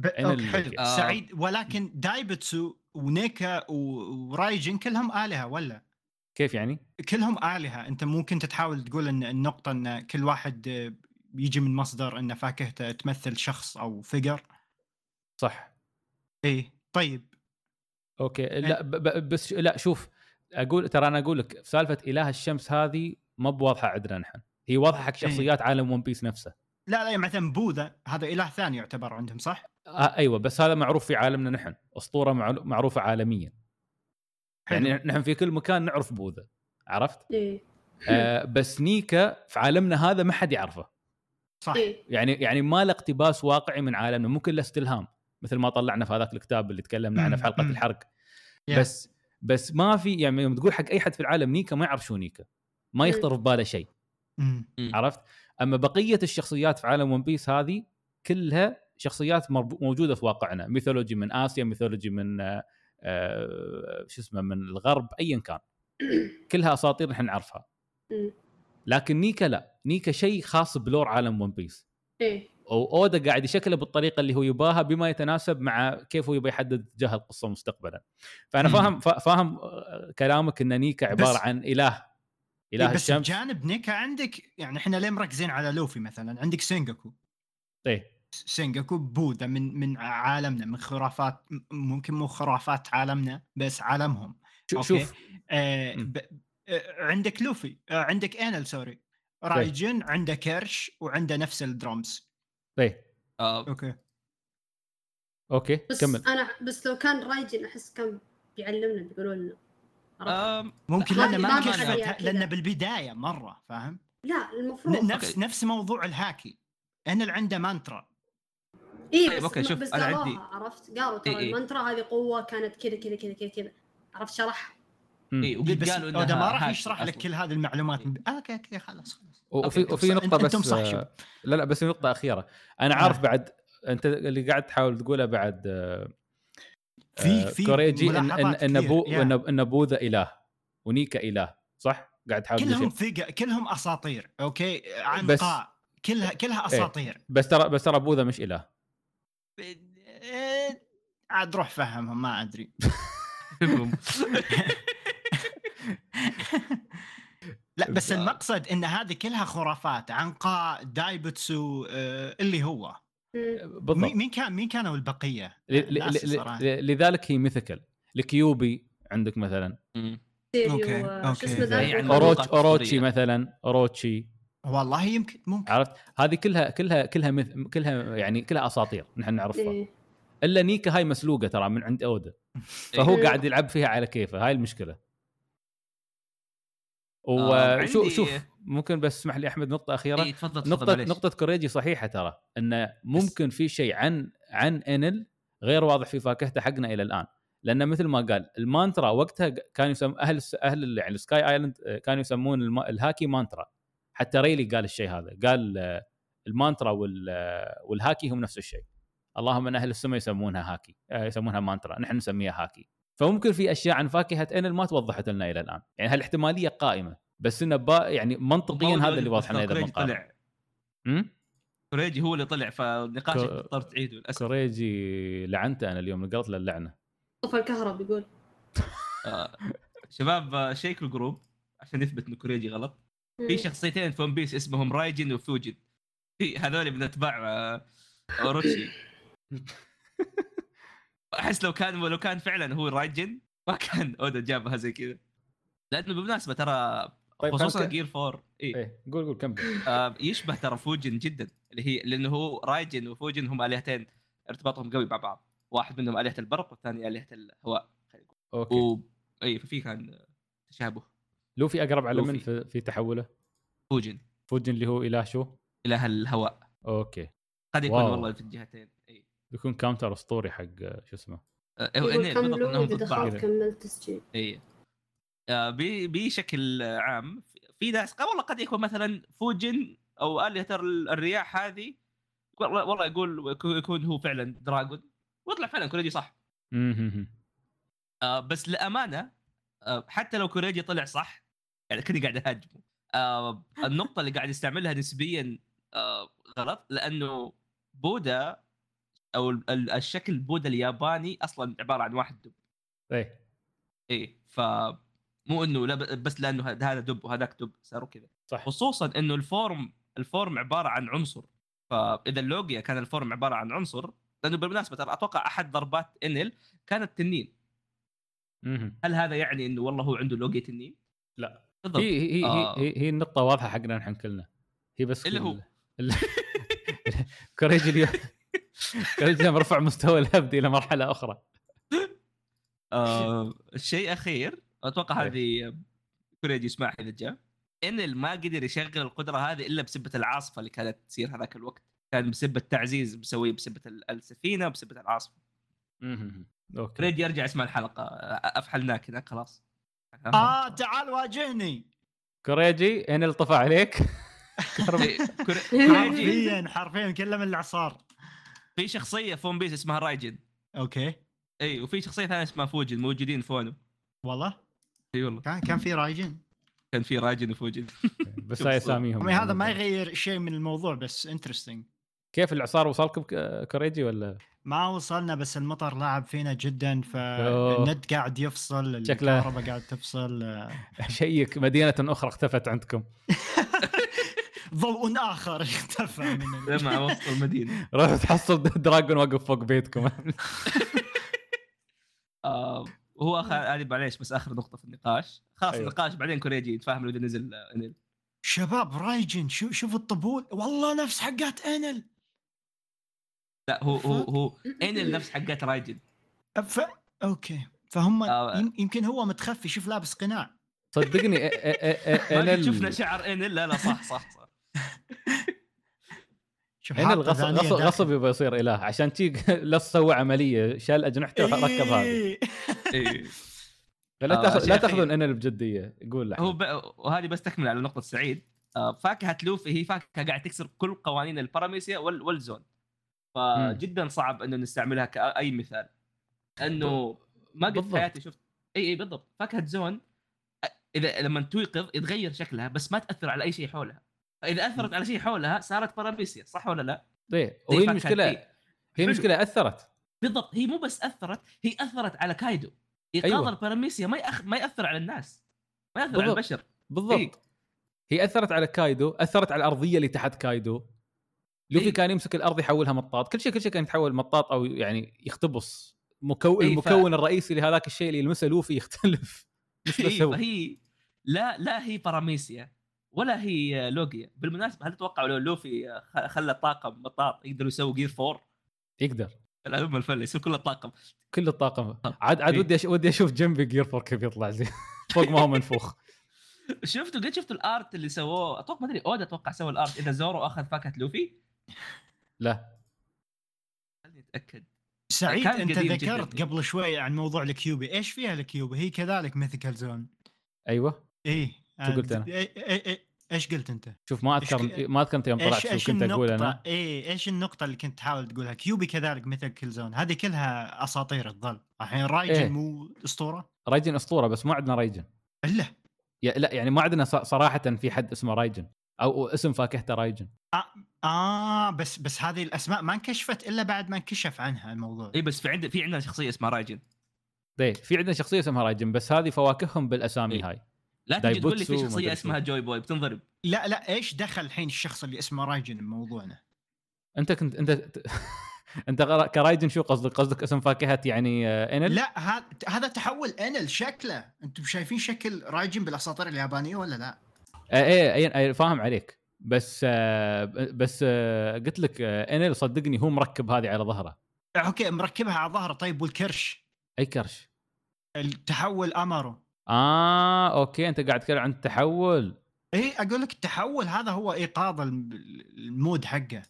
ب... أنا okay، اللي- حلو آه. سعيد ولكن دايبوتسو ونيكا ورايجن كلهم آلهة ولا؟ كيف يعني؟ كلهم آلهة. أنت ممكن تحاول تقول ان النقطة إن كل واحد يجي من مصدر إن فاكهته تمثل شخص أو figure صح. إيه طيب. okay. لا ب- ب- بس لا شوف. أقول ترى أنا أقول لك سالفة إله الشمس هذه ما بواضحة عندنا نحن. هي واضحة حق شخصيات عالم ون بيس نفسه. لا لا مثلا بوذا هذا إله ثاني يعتبر عندهم صح؟ آه أيوه بس هذا معروف في عالمنا نحن. أسطورة معروفة عالميا. حلو. يعني نحن في كل مكان نعرف بوذا. عرفت؟ إيه. آه بس نيكا في عالمنا هذا ما حد يعرفه. صح. إيه. يعني يعني ما له اقتباس واقعي من عالمنا. ممكن له استلهام مثل ما طلعنا في هذاك الكتاب اللي تكلمنا عنه في حلقة. الحرق. yeah. بس بس ما في يعني يوم تقول حق أي حد في العالم نيكا ما يعرف شو نيكا. ما مم. يخطر في باله شيء. عرفت؟ أما بقية الشخصيات في عالم ون بيس هذه كلها شخصيات موجودة في واقعنا. mythology من آسيا mythology من آه، آه، شو اسمه من الغرب ايا كان. (coughs) كلها أساطير نحن نعرفها. لكن نيكا لا. نيكا شيء خاص ب lore عالم ون بيس. إيه. واودا قاعد يشكله بالطريقة اللي هو يباها بما يتناسب مع كيف هو يبي يحدد اتجاه القصة مستقبلا. فأنا. فاهم فا- فاهم آه، كلامك إن نيكا عبارة بس- عن إله إله إيه، بس الشمس. بجانب نيكا عندك يعني إحنا ليه مركزين على لوفي مثلا؟ عندك سينجوكو. إيه. سينجوكو بوذا من من عالمنا من خرافات ممكن مو خرافات عالمنا بس عالمهم. شو- أوكي. شوف. آه. ب... آه عندك لوفي آه عندك انل سوري. رايجن عنده كيرش وعنده نفس الدرمز إيه آه. أوكي. أوكي بس كمل. أنا بس لو كان رايجن أحس كان بيعلمنا بيقولوا لنا ممكن لأنه ما كشفت. لأنه بالبداية مرة فاهم؟ لا المفروض. نفس نفس موضوع الهاكي. انل عنده مانترا. إيه طيب، بس أوكي، شوف، بس قالوها، عندي- عرفت؟ قالوا ترى إيه، إيه. المنترا هذه قوة كانت كذا كذا كذا كذا كذا. عرفت شرح مم. اي وقد قالوا أودا ما راح يشرح لك. كل هذه المعلومات. آه أوكي أوكي خلاص خلاص وفي وفي نقطة بس أنتم صح، لا لا بس في نقطة أخيرة أنا آه. عارف بعد أنت اللي قاعد تحاول تقوله بعد في آه، في كوريجي ان ان ملاحظات إن كثير. بو يا. ان ان بوذا إله ونيكا إله صح؟ قاعد تحاول كلهم. ثقة كلهم أساطير أوكي عن بس- قاع كلها كلها أساطير بس ترى بس ترى بوذا مش إله إيه، عاد روح فهمهم ما أدري (laughs) لا بس المقصد إن هذه كلها خرافات عنقاء دايبتسو آه، اللي هو. بالضبط. مين كان مين كانوا البقية؟ لذلك هي mythical الكيوبي عندك مثلا. okay، آه، okay. شو اسمه ذا؟ يعني أوروتشي أسطورية. مثلا أوروتشي. والله يمكن ممكن. عرفت؟ هذه كلها كلها كلها مث... كلها يعني كلها أساطير نحن نعرفها. إيه. إلا نيكا هاي مسلوقة ترى من عند اودا (laughs) فهو إيه. قاعد يلعب فيها على كيفه. هاي المشكلة. وشوف عندي- شوف ممكن بس اسمح لي أحمد نقطة أخيرة. اي تفضل تفضل نقطة معليش. نقطة كوريجي صحيحة ترى انه ممكن في شيء عن عن إنل غير واضح في فاكهته حقنا إلى الآن. لأنه مثل ما قال المانترا وقتها كانوا يسم أهل أهل يعني ال sky island كانوا يسمون الم... الهاكي مانترا. حتى ريلي قال الشيء هذا. قال آه، المانترا وال... آه، والهاكي هم نفس الشيء. اللهم إن أهل السماء يسمونها هاكي آه، يسمونها مانترا. نحن نسميها هاكي. فممكن في أشياء عن فاكهة إنل ما توضحت لنا إلى الآن. يعني هالاحتمالية قائمة بس إنه با يعني منطقيا هذا اللي واضح لنا إذا كوريجي بنقارن طلع. كوريجي هو اللي طلع فالنقاش كو- اضطرت تعيده للأسف. كوريجي لعنته أنا اليوم نقلت له اللعنة. طفى الكهرب يقول. آه، شباب شيكوا ال group عشان يثبت انه كوريجي غلط. في شخصيتين في ون بيس اسمهم رايجن وفوجن. في هذول من أتباع آه، أوروتشي. (laughs) أحس لو كان لو كان فعلا هو رايجن ما كان اودا جابها زي كذا. لأنه بالمناسبة ترى طيب خصوصا gear 4 إيه إيه قول قول كمل. آه يشبه ترى فوجن جدا اللي هي لأنه هو رايجن وفوجن هم آلهتين ارتباطهم قوي مع بعض. واحد منهم آلهة البرق والثاني آلهة الهواء. خلينا نقول. okay. و... إي ففي كان تشابه. لوفي أقرب على من لوفي. في, في تحوله؟ فوجن. فوجن اللي هو اله شو؟ إله الهواء. okay. قد يكون wow. والله في الجهتين. اي يكون counter اسطوري حق آه، شو اسمه؟ آه، هو بالضبط إنهم ضد كملت تسجيل. إي. آه، بشكل عام في- ناس قال والله قد يكون مثلا فوجن أو الهه الرياح هذه والله يقول يكون هو فعلا دراجون ويطلع فعلا كوريجي صح. آه بس لامانه آه حتى لو كوريجي طلع صح يعني كني قاعد أهاجمه. آه النقطة اللي قاعد يستعملها نسبيا آه غلط لأنه بودا أو ال- ال- الشكل بودا الياباني أصلا عبارة عن واحد دب إيه إيه ف مو إنه لا بس لأنه هذا دب وهذاك دب صاروا كذا صح خصوصا إنه ال form ال form عبارة عن عنصر فاذا ال logia كان ال form عبارة عن عنصر لأنه بالمناسبة ترى أتوقع أحد ضربات انل كانت تنين. هل هذا يعني إنه والله هو عنده logia تنين؟ لا. بالضبط هي هي, آه. هي هي النقطة واضحة حقنا نحن كلنا هي بس اللي ال- هو؟ (laughs) كوريجي اليوم اليوم رفع مستوى الهبد إلى مرحلة أخرى. آه الشيء الاخير أتوقع إيه. هذه كوريجي يسمعها إذا جاء. انل ما قدر يشغل القدرة هذه إلا بسبة العاصفة اللي كانت تصير هذاك الوقت. كان بسبة تعزيز مسويه بسبة ال- السفينة بسبه العاصفة. okay. كوريجي يرجع يسمع الحلقة. أفحلناك هناك خلاص. آه تعال واجهني. كوريجي انل طفى عليك. (laughs) (laughs) حرفيا حرفيا كله من الإعصار. في شخصية في ون بيس اسمها رايجن. okay. إي وفي شخصية ثانية اسمها فوجن موجودين في ونو والله؟ إي والله. كان كان في رايجن؟ كان في رايجن وفوجن. (laughs) بس هاي أساميهم يعني هذا ما يغير شيء من الموضوع بس interesting كيف الإعصار وصلكم ك- كوريجي ولا؟ ما وصلنا بس المطر لاعب فينا جدا. فالنت قاعد يفصل الكهرباء قاعد تفصل آه، (laughs) check مدينة أخرى اختفت عندكم. (laughs) ضوء آخر (laughs) اختفى من مع وسط المدينة. (laughs) روح تحصل دراجون واقف فوق بيتكم. (laughs) آه وهو آخر هذه معليش بس آخر نقطة في النقاش. خلاص أيوه. النقاش بعدين كوريجي يتفاهم لو إذا نزل آه، انل شباب رايجن شو شوف الطبول. والله نفس حقات أنل. لا هو هو هو أنل نفس حقات رايجن. ف... okay. فهم آه. يم- يمكن هو متخفي شوف لابس قناع. صدقني قد شفنا شعر أنل. لا لا صح صح صح. شوف هنا الغصب غصب. غصب يبغى يصير إله عشان تي (laughs) لا سوى عملية شال أجنحته وركب هذه إيه. (laughs) إيه. فلا آه، تاخذ لا. تأخذون إنل بجدية قول هو. ب... وهذه بس تكمل على نقطة سعيد آه، فاكهة لوفي هي فاكهة قاعد تكسر كل قوانين الباراميسيا وال... والزون فجدا صعب إنه نستعملها كأي مثال انه ما قد في. حياتي شفت إي إي بالضبط فاكهة zoan اذا لما توقظ يتغير شكلها بس ما تأثر على أي شيء حولها فاذا أثرت على شيء حولها صارت paramecia صح ولا لا؟ إيه وهي المشكلة. هي. المشكلة أثرت بالضبط هي مو بس أثرت هي أثرت على كايدو ايقاظ أيوة. ال paramecia ما يأخ... ما يأثر على الناس ما يأثر على بالضبط. البشر بالضبط إيه. هي أثرت على كايدو أثرت على الأرضية اللي تحت كايدو لوفي إيه. كان يمسك الأرض يحولها مطاط كل شيء كل شيء كان يتحول مطاط أو يعني يختبص مكون إيه، ف- المكون الرئيسي لهذاك الشيء اللي يلمسه لوفي يختلف (laughs) مش بس إيه، هو فهي لا لا هي paramecia ولا هي logia بالمناسبة هل تتوقعوا لو لوفي خلى طاقم مطاط يقدروا يسووا gear 4 يقدر. العلوم الفله يصير كله طاقم كل الطاقم. عاد عاد إيه. ودي أش... ودي أشوف جنبي gear four كيف يطلع زي (laughs) فوق ما هو منفوخ. (laughs) شفتوا قد شفتوا ال art اللي سووه؟ أتوقع ما أدري أودا أتوقع سوى ال art. إذا زورو أخذ فاكهة لوفي؟ لا. خليني أتأكد. سعيد أنت ذكرت جداً. قبل شوي عن موضوع الكيوبي. إيش فيها الكيوبي؟ هي كذلك mythical Zoan أيوه. إيه. شو قلت أنا؟ إيه- إيه- إيه- إيش قلت أنت؟ شوف ما أذكر ما أذكر انت يوم طلعت إيش شو كنت أقول أنا النقطة؟ إيه إيش النقطة اللي كنت تحاول تقولها؟ كيوبي كذلك مثل كل Zoan، هذه كلها أساطير تظل، الحين رايجن إيه. مو أسطورة؟ رايجن أسطورة بس ما عندنا رايجن إلا يا لا يعني ما عندنا ص- صراحة في حد اسمه رايجن أو اسم فاكهته رايجن آه بس بس هذه الأسماء ما انكشفت إلا بعد ما انكشف عنها الموضوع إي بس في عند في عندنا شخصية اسمها رايجن إيه في عندنا شخصية اسمها رايجن بس هذه فواكههم بالأسامي إيه. هاي لا تجي تقول لي في شخصية اسمها. جوي بوي بتنضرب. لا لا إيش دخل الحين الشخص اللي اسمه رايجن بموضوعنا؟ أنت كنت أنت (laughs) أنت كرايجن شو قصدك؟ قصدك اسم فاكهة يعني آه، إنل؟ لا هذا هذا تحول إنل شكله. أنتم شايفين شكل رايجن بالأساطير اليابانية ولا لا؟ آه، إيه إيه إيه فاهم عليك. بس آه بس آه قلت لك آه إنل صدقني هو مركب هذه على ظهره. أوكي مركبها على ظهره. طيب والكرش؟ أي كرش؟ التحول امارو آه أوكي أنت قاعد تتكلم عن التحول. اي أقول لك التحول هذا هو إيقاظ الم- ال mode حقه.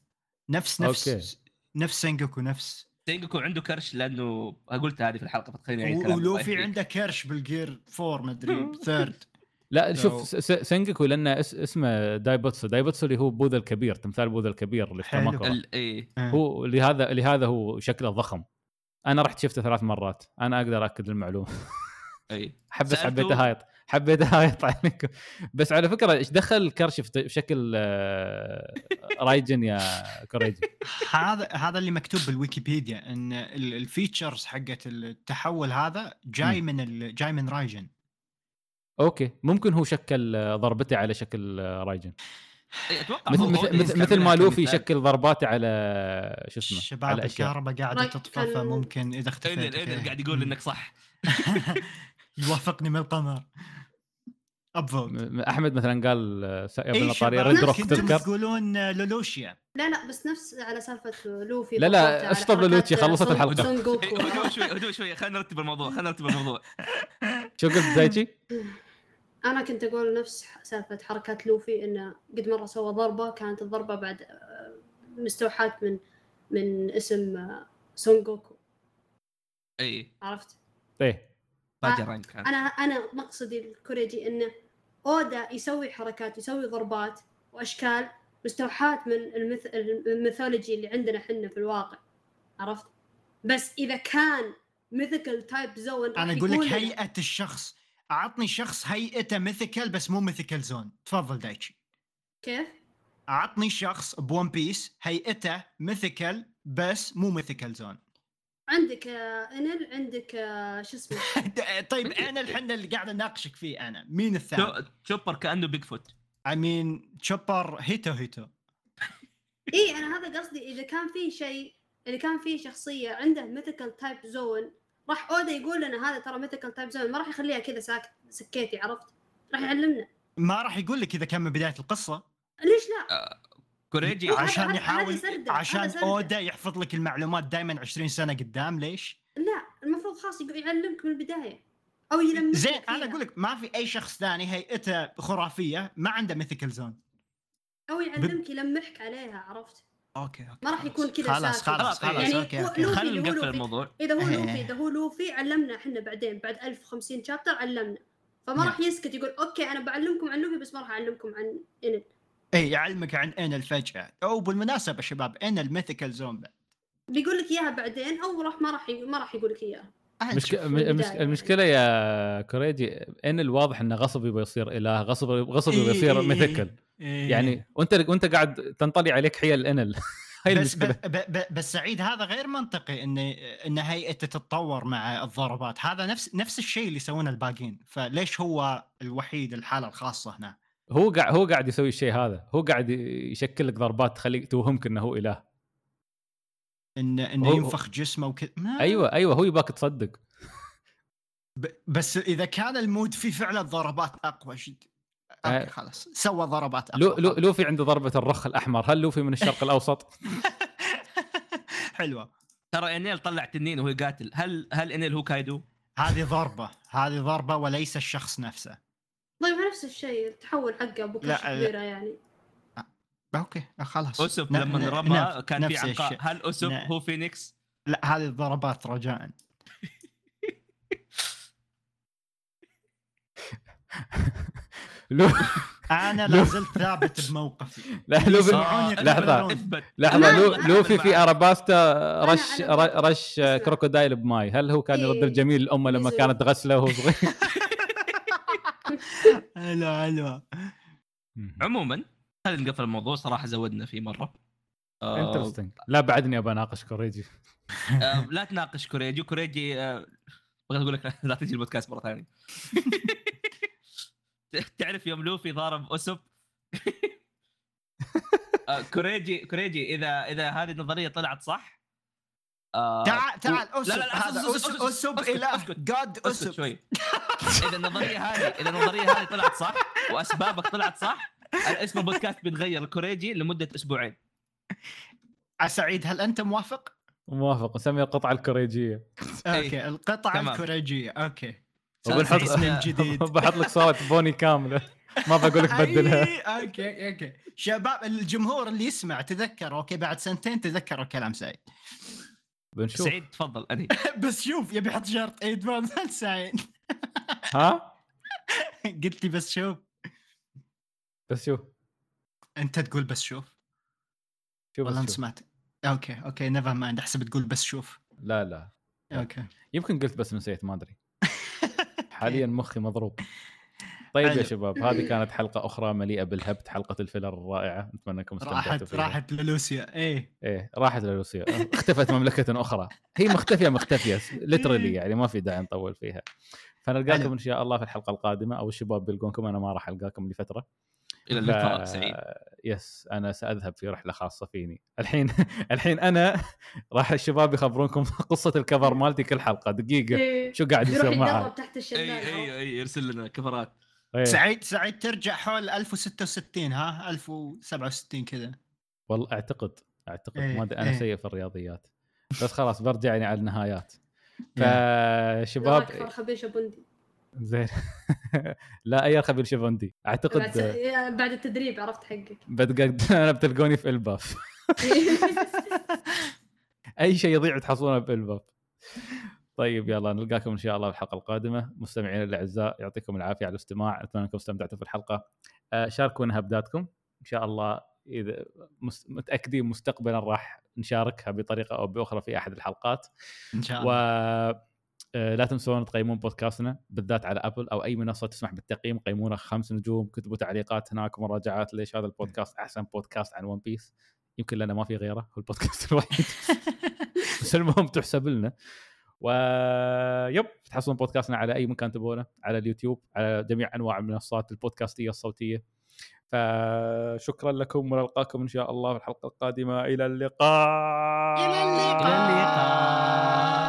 نفس نفس أوكي. نفس سينجوكو نفس. سينجوكو عنده كرش لأنه قلت هذه في الحلقة فتخليني أعيد كلامي ولوفي. عنده كرش بال gear 4 مدري (laughs) third لا شوف س- س- سنجكو لأنه اس اسمه دايبوتسو. دايبوتسو اللي هو بوذا الكبير تمثال بوذا الكبير اللي في. كاماكورا ال- إيه. هو لهذا لهذا هو شكله ضخم. أنا رحت شفته ثلاث مرات. أنا أقدر اكد المعلومة. (laughs) إيه حبيت سألته- حبيت هايط حبيت هايط عليكم. بس على فكرة إيش دخل الكرش في شكل آه، رايجن يا كوريجي (laughs) هذا هذا اللي مكتوب بالويكيبيديا إن ال- ال features حقت التحول هذا جاي. من ال- جاي من رايجن. أوكي. ممكن هو شكل آه، ضربته على شكل آه، رايجن. إيه، أتوقع مثل مثل مثل, ما لوفي. يشكل ضرباته على شو اسمه شباب الكهرباء قاعدة رايك تطفى فممكن إذا اختفيت. ايدن أوكي. قاعد يقول إنك صح. (laughs) (laughs) يوافقني من القمر. ابفوت أحمد مثلا قال آه، س- يا ابن اي الطاري شباب ريد روك تذكر تقولون آه، لولوشيا. لا لا بس نفس على سالفة لوفي لا، لا، اشطب لولوتشي، خلصت. إيه، (laughs) هدوء شوي هدوء شوي خلينا نرتب الموضوع خلينا نرتب الموضوع. شو قلت دايتشي؟ أنا كنت أقول نفس سالفة حركات لوفي انه قد مرة سوى ضربة كانت الضربة بعد آه، مستوحاة من من اسم آه، سون جوكو اي عرفت؟ إيه. Bajrang Gun أنا أنا مقصدي الكوريجي إنه أودا يسوي حركات يسوي ضربات وأشكال مستوحاة من المث... ال mythology اللي عندنا إحنا في الواقع عرفت؟ بس إذا كان mythical type Zoan أنا أقول لك هيئة الشخص أعطني شخص هيئته mythical بس مو mythical Zoan تفضل دايتشي كيف؟ أعطني شخص بون بيس هيئته mythical بس مو mythical Zoan عندك آه، أنل عندك آه، شو اسمه؟ (laughs) طيب أنا الحين اللي قاعد اناقشك فيه أنا. مين الثاني؟ شو- تشوبر كأنه Bigfoot I mean تشوبر هيتو هيتو. (laughs) إي أنا هذا قصدي. إذا كان في شيء إذا كان في شخصية عنده mythical type Zoan راح أودا يقول لنا هذا ترى mythical type Zoan ما راح يخليها كذا ساكت سكيتي عرفت؟ راح يعلمنا. ما راح يقول لك إذا كان من بداية القصة. ليش لا؟ كوريجي عشان يحاول عشان. أودا يحفظ لك المعلومات دائما 20 سنة قدام ليش؟ لا المفروض خلاص يعلمك من البداية أو يلمك زين أنا أقول لك ما في أي شخص ثاني هيئته خرافية ما عنده mythical Zoan أو يعلمك يلمحك عليها عرفت؟ أوكي أوكي ما راح. يكون كذا خلاص. خلاص يعني خلاص هو- أوكي أوكي لوفي خلينا نقفل لوفي. الموضوع إذا هو إيه. لوفي إذا هو لوفي علمنا إحنا بعدين بعد 1050 chapter علمنا فما نعم. راح يسكت يقول أوكي أنا بعلمكم عن لوفي بس ما راح أعلمكم عن انل اي إيه، يعلمك عن إنل فجأة. أو بالمناسبة شباب ان ال mythical Zoan بعد بيقول لك إياها بعدين. أو راح ما راح ي... ما راح يقول لك إياها. مشك... يعني. المشكلة يا كوريجي ان الواضح انه غصب يبغى يصير إله؟ غصب غصب يبغى إيه، يصير إيه، mythical. إيه. يعني وانت وأنت قاعد تنطلي عليك حيل انل (laughs) هاي بس, ب- ب- ب- بس سعيد هذا غير منطقي ان إن هيئته تتطور مع الضربات. هذا نفس نفس الشيء اللي يسوونه الباقيين. فليش هو الوحيد الحالة الخاصة هنا؟ هو قاعد هو قاعد يسوي الشيء هذا. هو قاعد يشكل لك ضربات تخليك توهمك إنه هو إله. ان إنه هو- ينفخ جسمه وكذا أيوه أيوه هو يباك تصدق. ب- بس إذا كان ال mode فيه فعلا ضربات أقوى شد. أوكي خلاص. سوى ضربات أقوى. لو لو لوفي عنده ضربة الرخ الأحمر هل لوفي من الشرق الأوسط؟ (laughs) حلوة. ترى إنيل طلع تنين وهو يقاتل هل هل إنيل هو كايدو؟ هذه ضربة. هذه ضربة وليس الشخص نفسه. طيب نفس الشيء التحول حقه أبو كشف لا. كبيرة يعني أوكي خلاص اسف ن- لما رمى كان في الشيء. هل اسف ن- هو فينيكس؟ لا هذه الضربات رجاء (laughs) لو أنا لا زلت ثابت بموقفي لا لوفي لحظة أنا لوفي في. اراباستا رش رش. كروكودايل بماي هل هو كان يرد إيه. الجميل لامه لما نزل. كانت تغسله وهو صغير (laughs) حلو حلو عموما خلينا نقفل الموضوع صراحة زودنا فيه مرة. آه، interesting لا بعدني ابى أناقش كوريجي. آه، لا تناقش كوريجي. كوريجي آه، بغيت أقول لك (laughs) لا تجي البودكاست مرة ثانية. (laughs) تعرف يوم لوفي ضارب أسوب؟ (laughs) آه، كوريجي كوريجي إذا إذا هذه النظرية طلعت صح آه، تعال تعال لا، أسوب لا، لا، هذا أسوب أسوب اله. God أسوب شوي. (laughs) إذا النظرية هذه إذا النظرية هذه طلعت صح وأسبابك طلعت صح اسم البودكاست بيتغير الكوريجي لمدة أسبوعين. سعيد هل أنت موافق؟ موافق نسميها القطعة الكوريجية. okay القطعة تمام. الكوريجية okay. وبنحط اسم (laughs) جديد. (laughs) بحط لك صوت بوني كاملة. ما بقول لك بدلها. okay okay. شباب الجمهور اللي يسمع تذكر okay بعد سنتين تذكروا كلام سعيد. بنشوف. سعيد تفضل أنهي؟ (laughs) بس شوف يبي يحط شرط مثلا سعيد. ها؟ (laughs) قلت لي بس شوف. بس شوف. أنت تقول بس شوف. شوف بس انت شوف. سمعت. okay okay never mind أحسب تقول بس شوف. لا لا. okay. يمكن قلت بس نسيت ما أدري. (laughs) حاليا مخي مضروب. طيب يا حلو. شباب هذه كانت حلقة أخرى مليئة بالهبت حلقة ال filler الرائعة نتمنى أنكم استمتعتوا راحت فيها. راحت لولوسيا. إيه. إيه راحت لولوسيا اختفت مملكة أخرى. هي مختفية مختفية literally إيه. يعني ما في داعي نطول فيها. فنلقاكم حلو. إن شاء الله في الحلقة القادمة أو الشباب بيلقونكم أنا ما راح ألقاكم لفترة. إلى اللقاء ف- سعيد. yes أنا سأذهب في رحلة خاصة فيني. الحين الحين أنا راح الشباب يخبرونكم قصة ال cover مالتي كل حلقة. دقيقة. إيه. شو قاعد يصير معها تحت الشلال إي إي إي يرسل لنا كفرات. إيه. سعيد سعيد ترجع حول 1066 ها؟ 1067 كذا. والله أعتقد أعتقد إيه، ما أدري، أنا إيه. سيء في الرياضيات. بس خلاص برجع يعني على النهايات. (laughs) شباب فشباب خبيشه بندي زين. (laughs) لا أي خبير شيفوندي أعتقد. بعد التدريب عرفت حقك. (laughs) بتقد أنا بتلقوني في الباف. أي شيء يضيع تحصلونه بالباف طيب يلا نلقاكم إن شاء الله في الحلقة القادمة. مستمعينا الأعزاء يعطيكم العافية على الاستماع. أتمنى أنكم استمتعتوا في الحلقة. آه، شاركونا هبداتكم إن شاء الله إذا متأكدين مستقبلا راح نشاركها بطريقة أو بأخرى في أحد الحلقات. إن شاء و الله. آه، لا تنسون تقيمون بودكاستنا بالذات على أبل أو أي منصة تسمح بالتقييم. قيمونا خمس نجوم كتبوا تعليقات هناك ومراجعات ليش هذا البودكاست أحسن بودكاست عن ون بيس يمكن لنا ما في غيره هو البودكاست الوحيد. (laughs) بس المهم تحسب لنا. وبتحصلون بودكاستنا على أي مكان تبونه على اليوتيوب على جميع أنواع المنصات البودكاستية الصوتية. فشكرا لكم ونلقاكم إن شاء الله في الحلقة القادمة. إلى اللقاء! إلى اللقاء!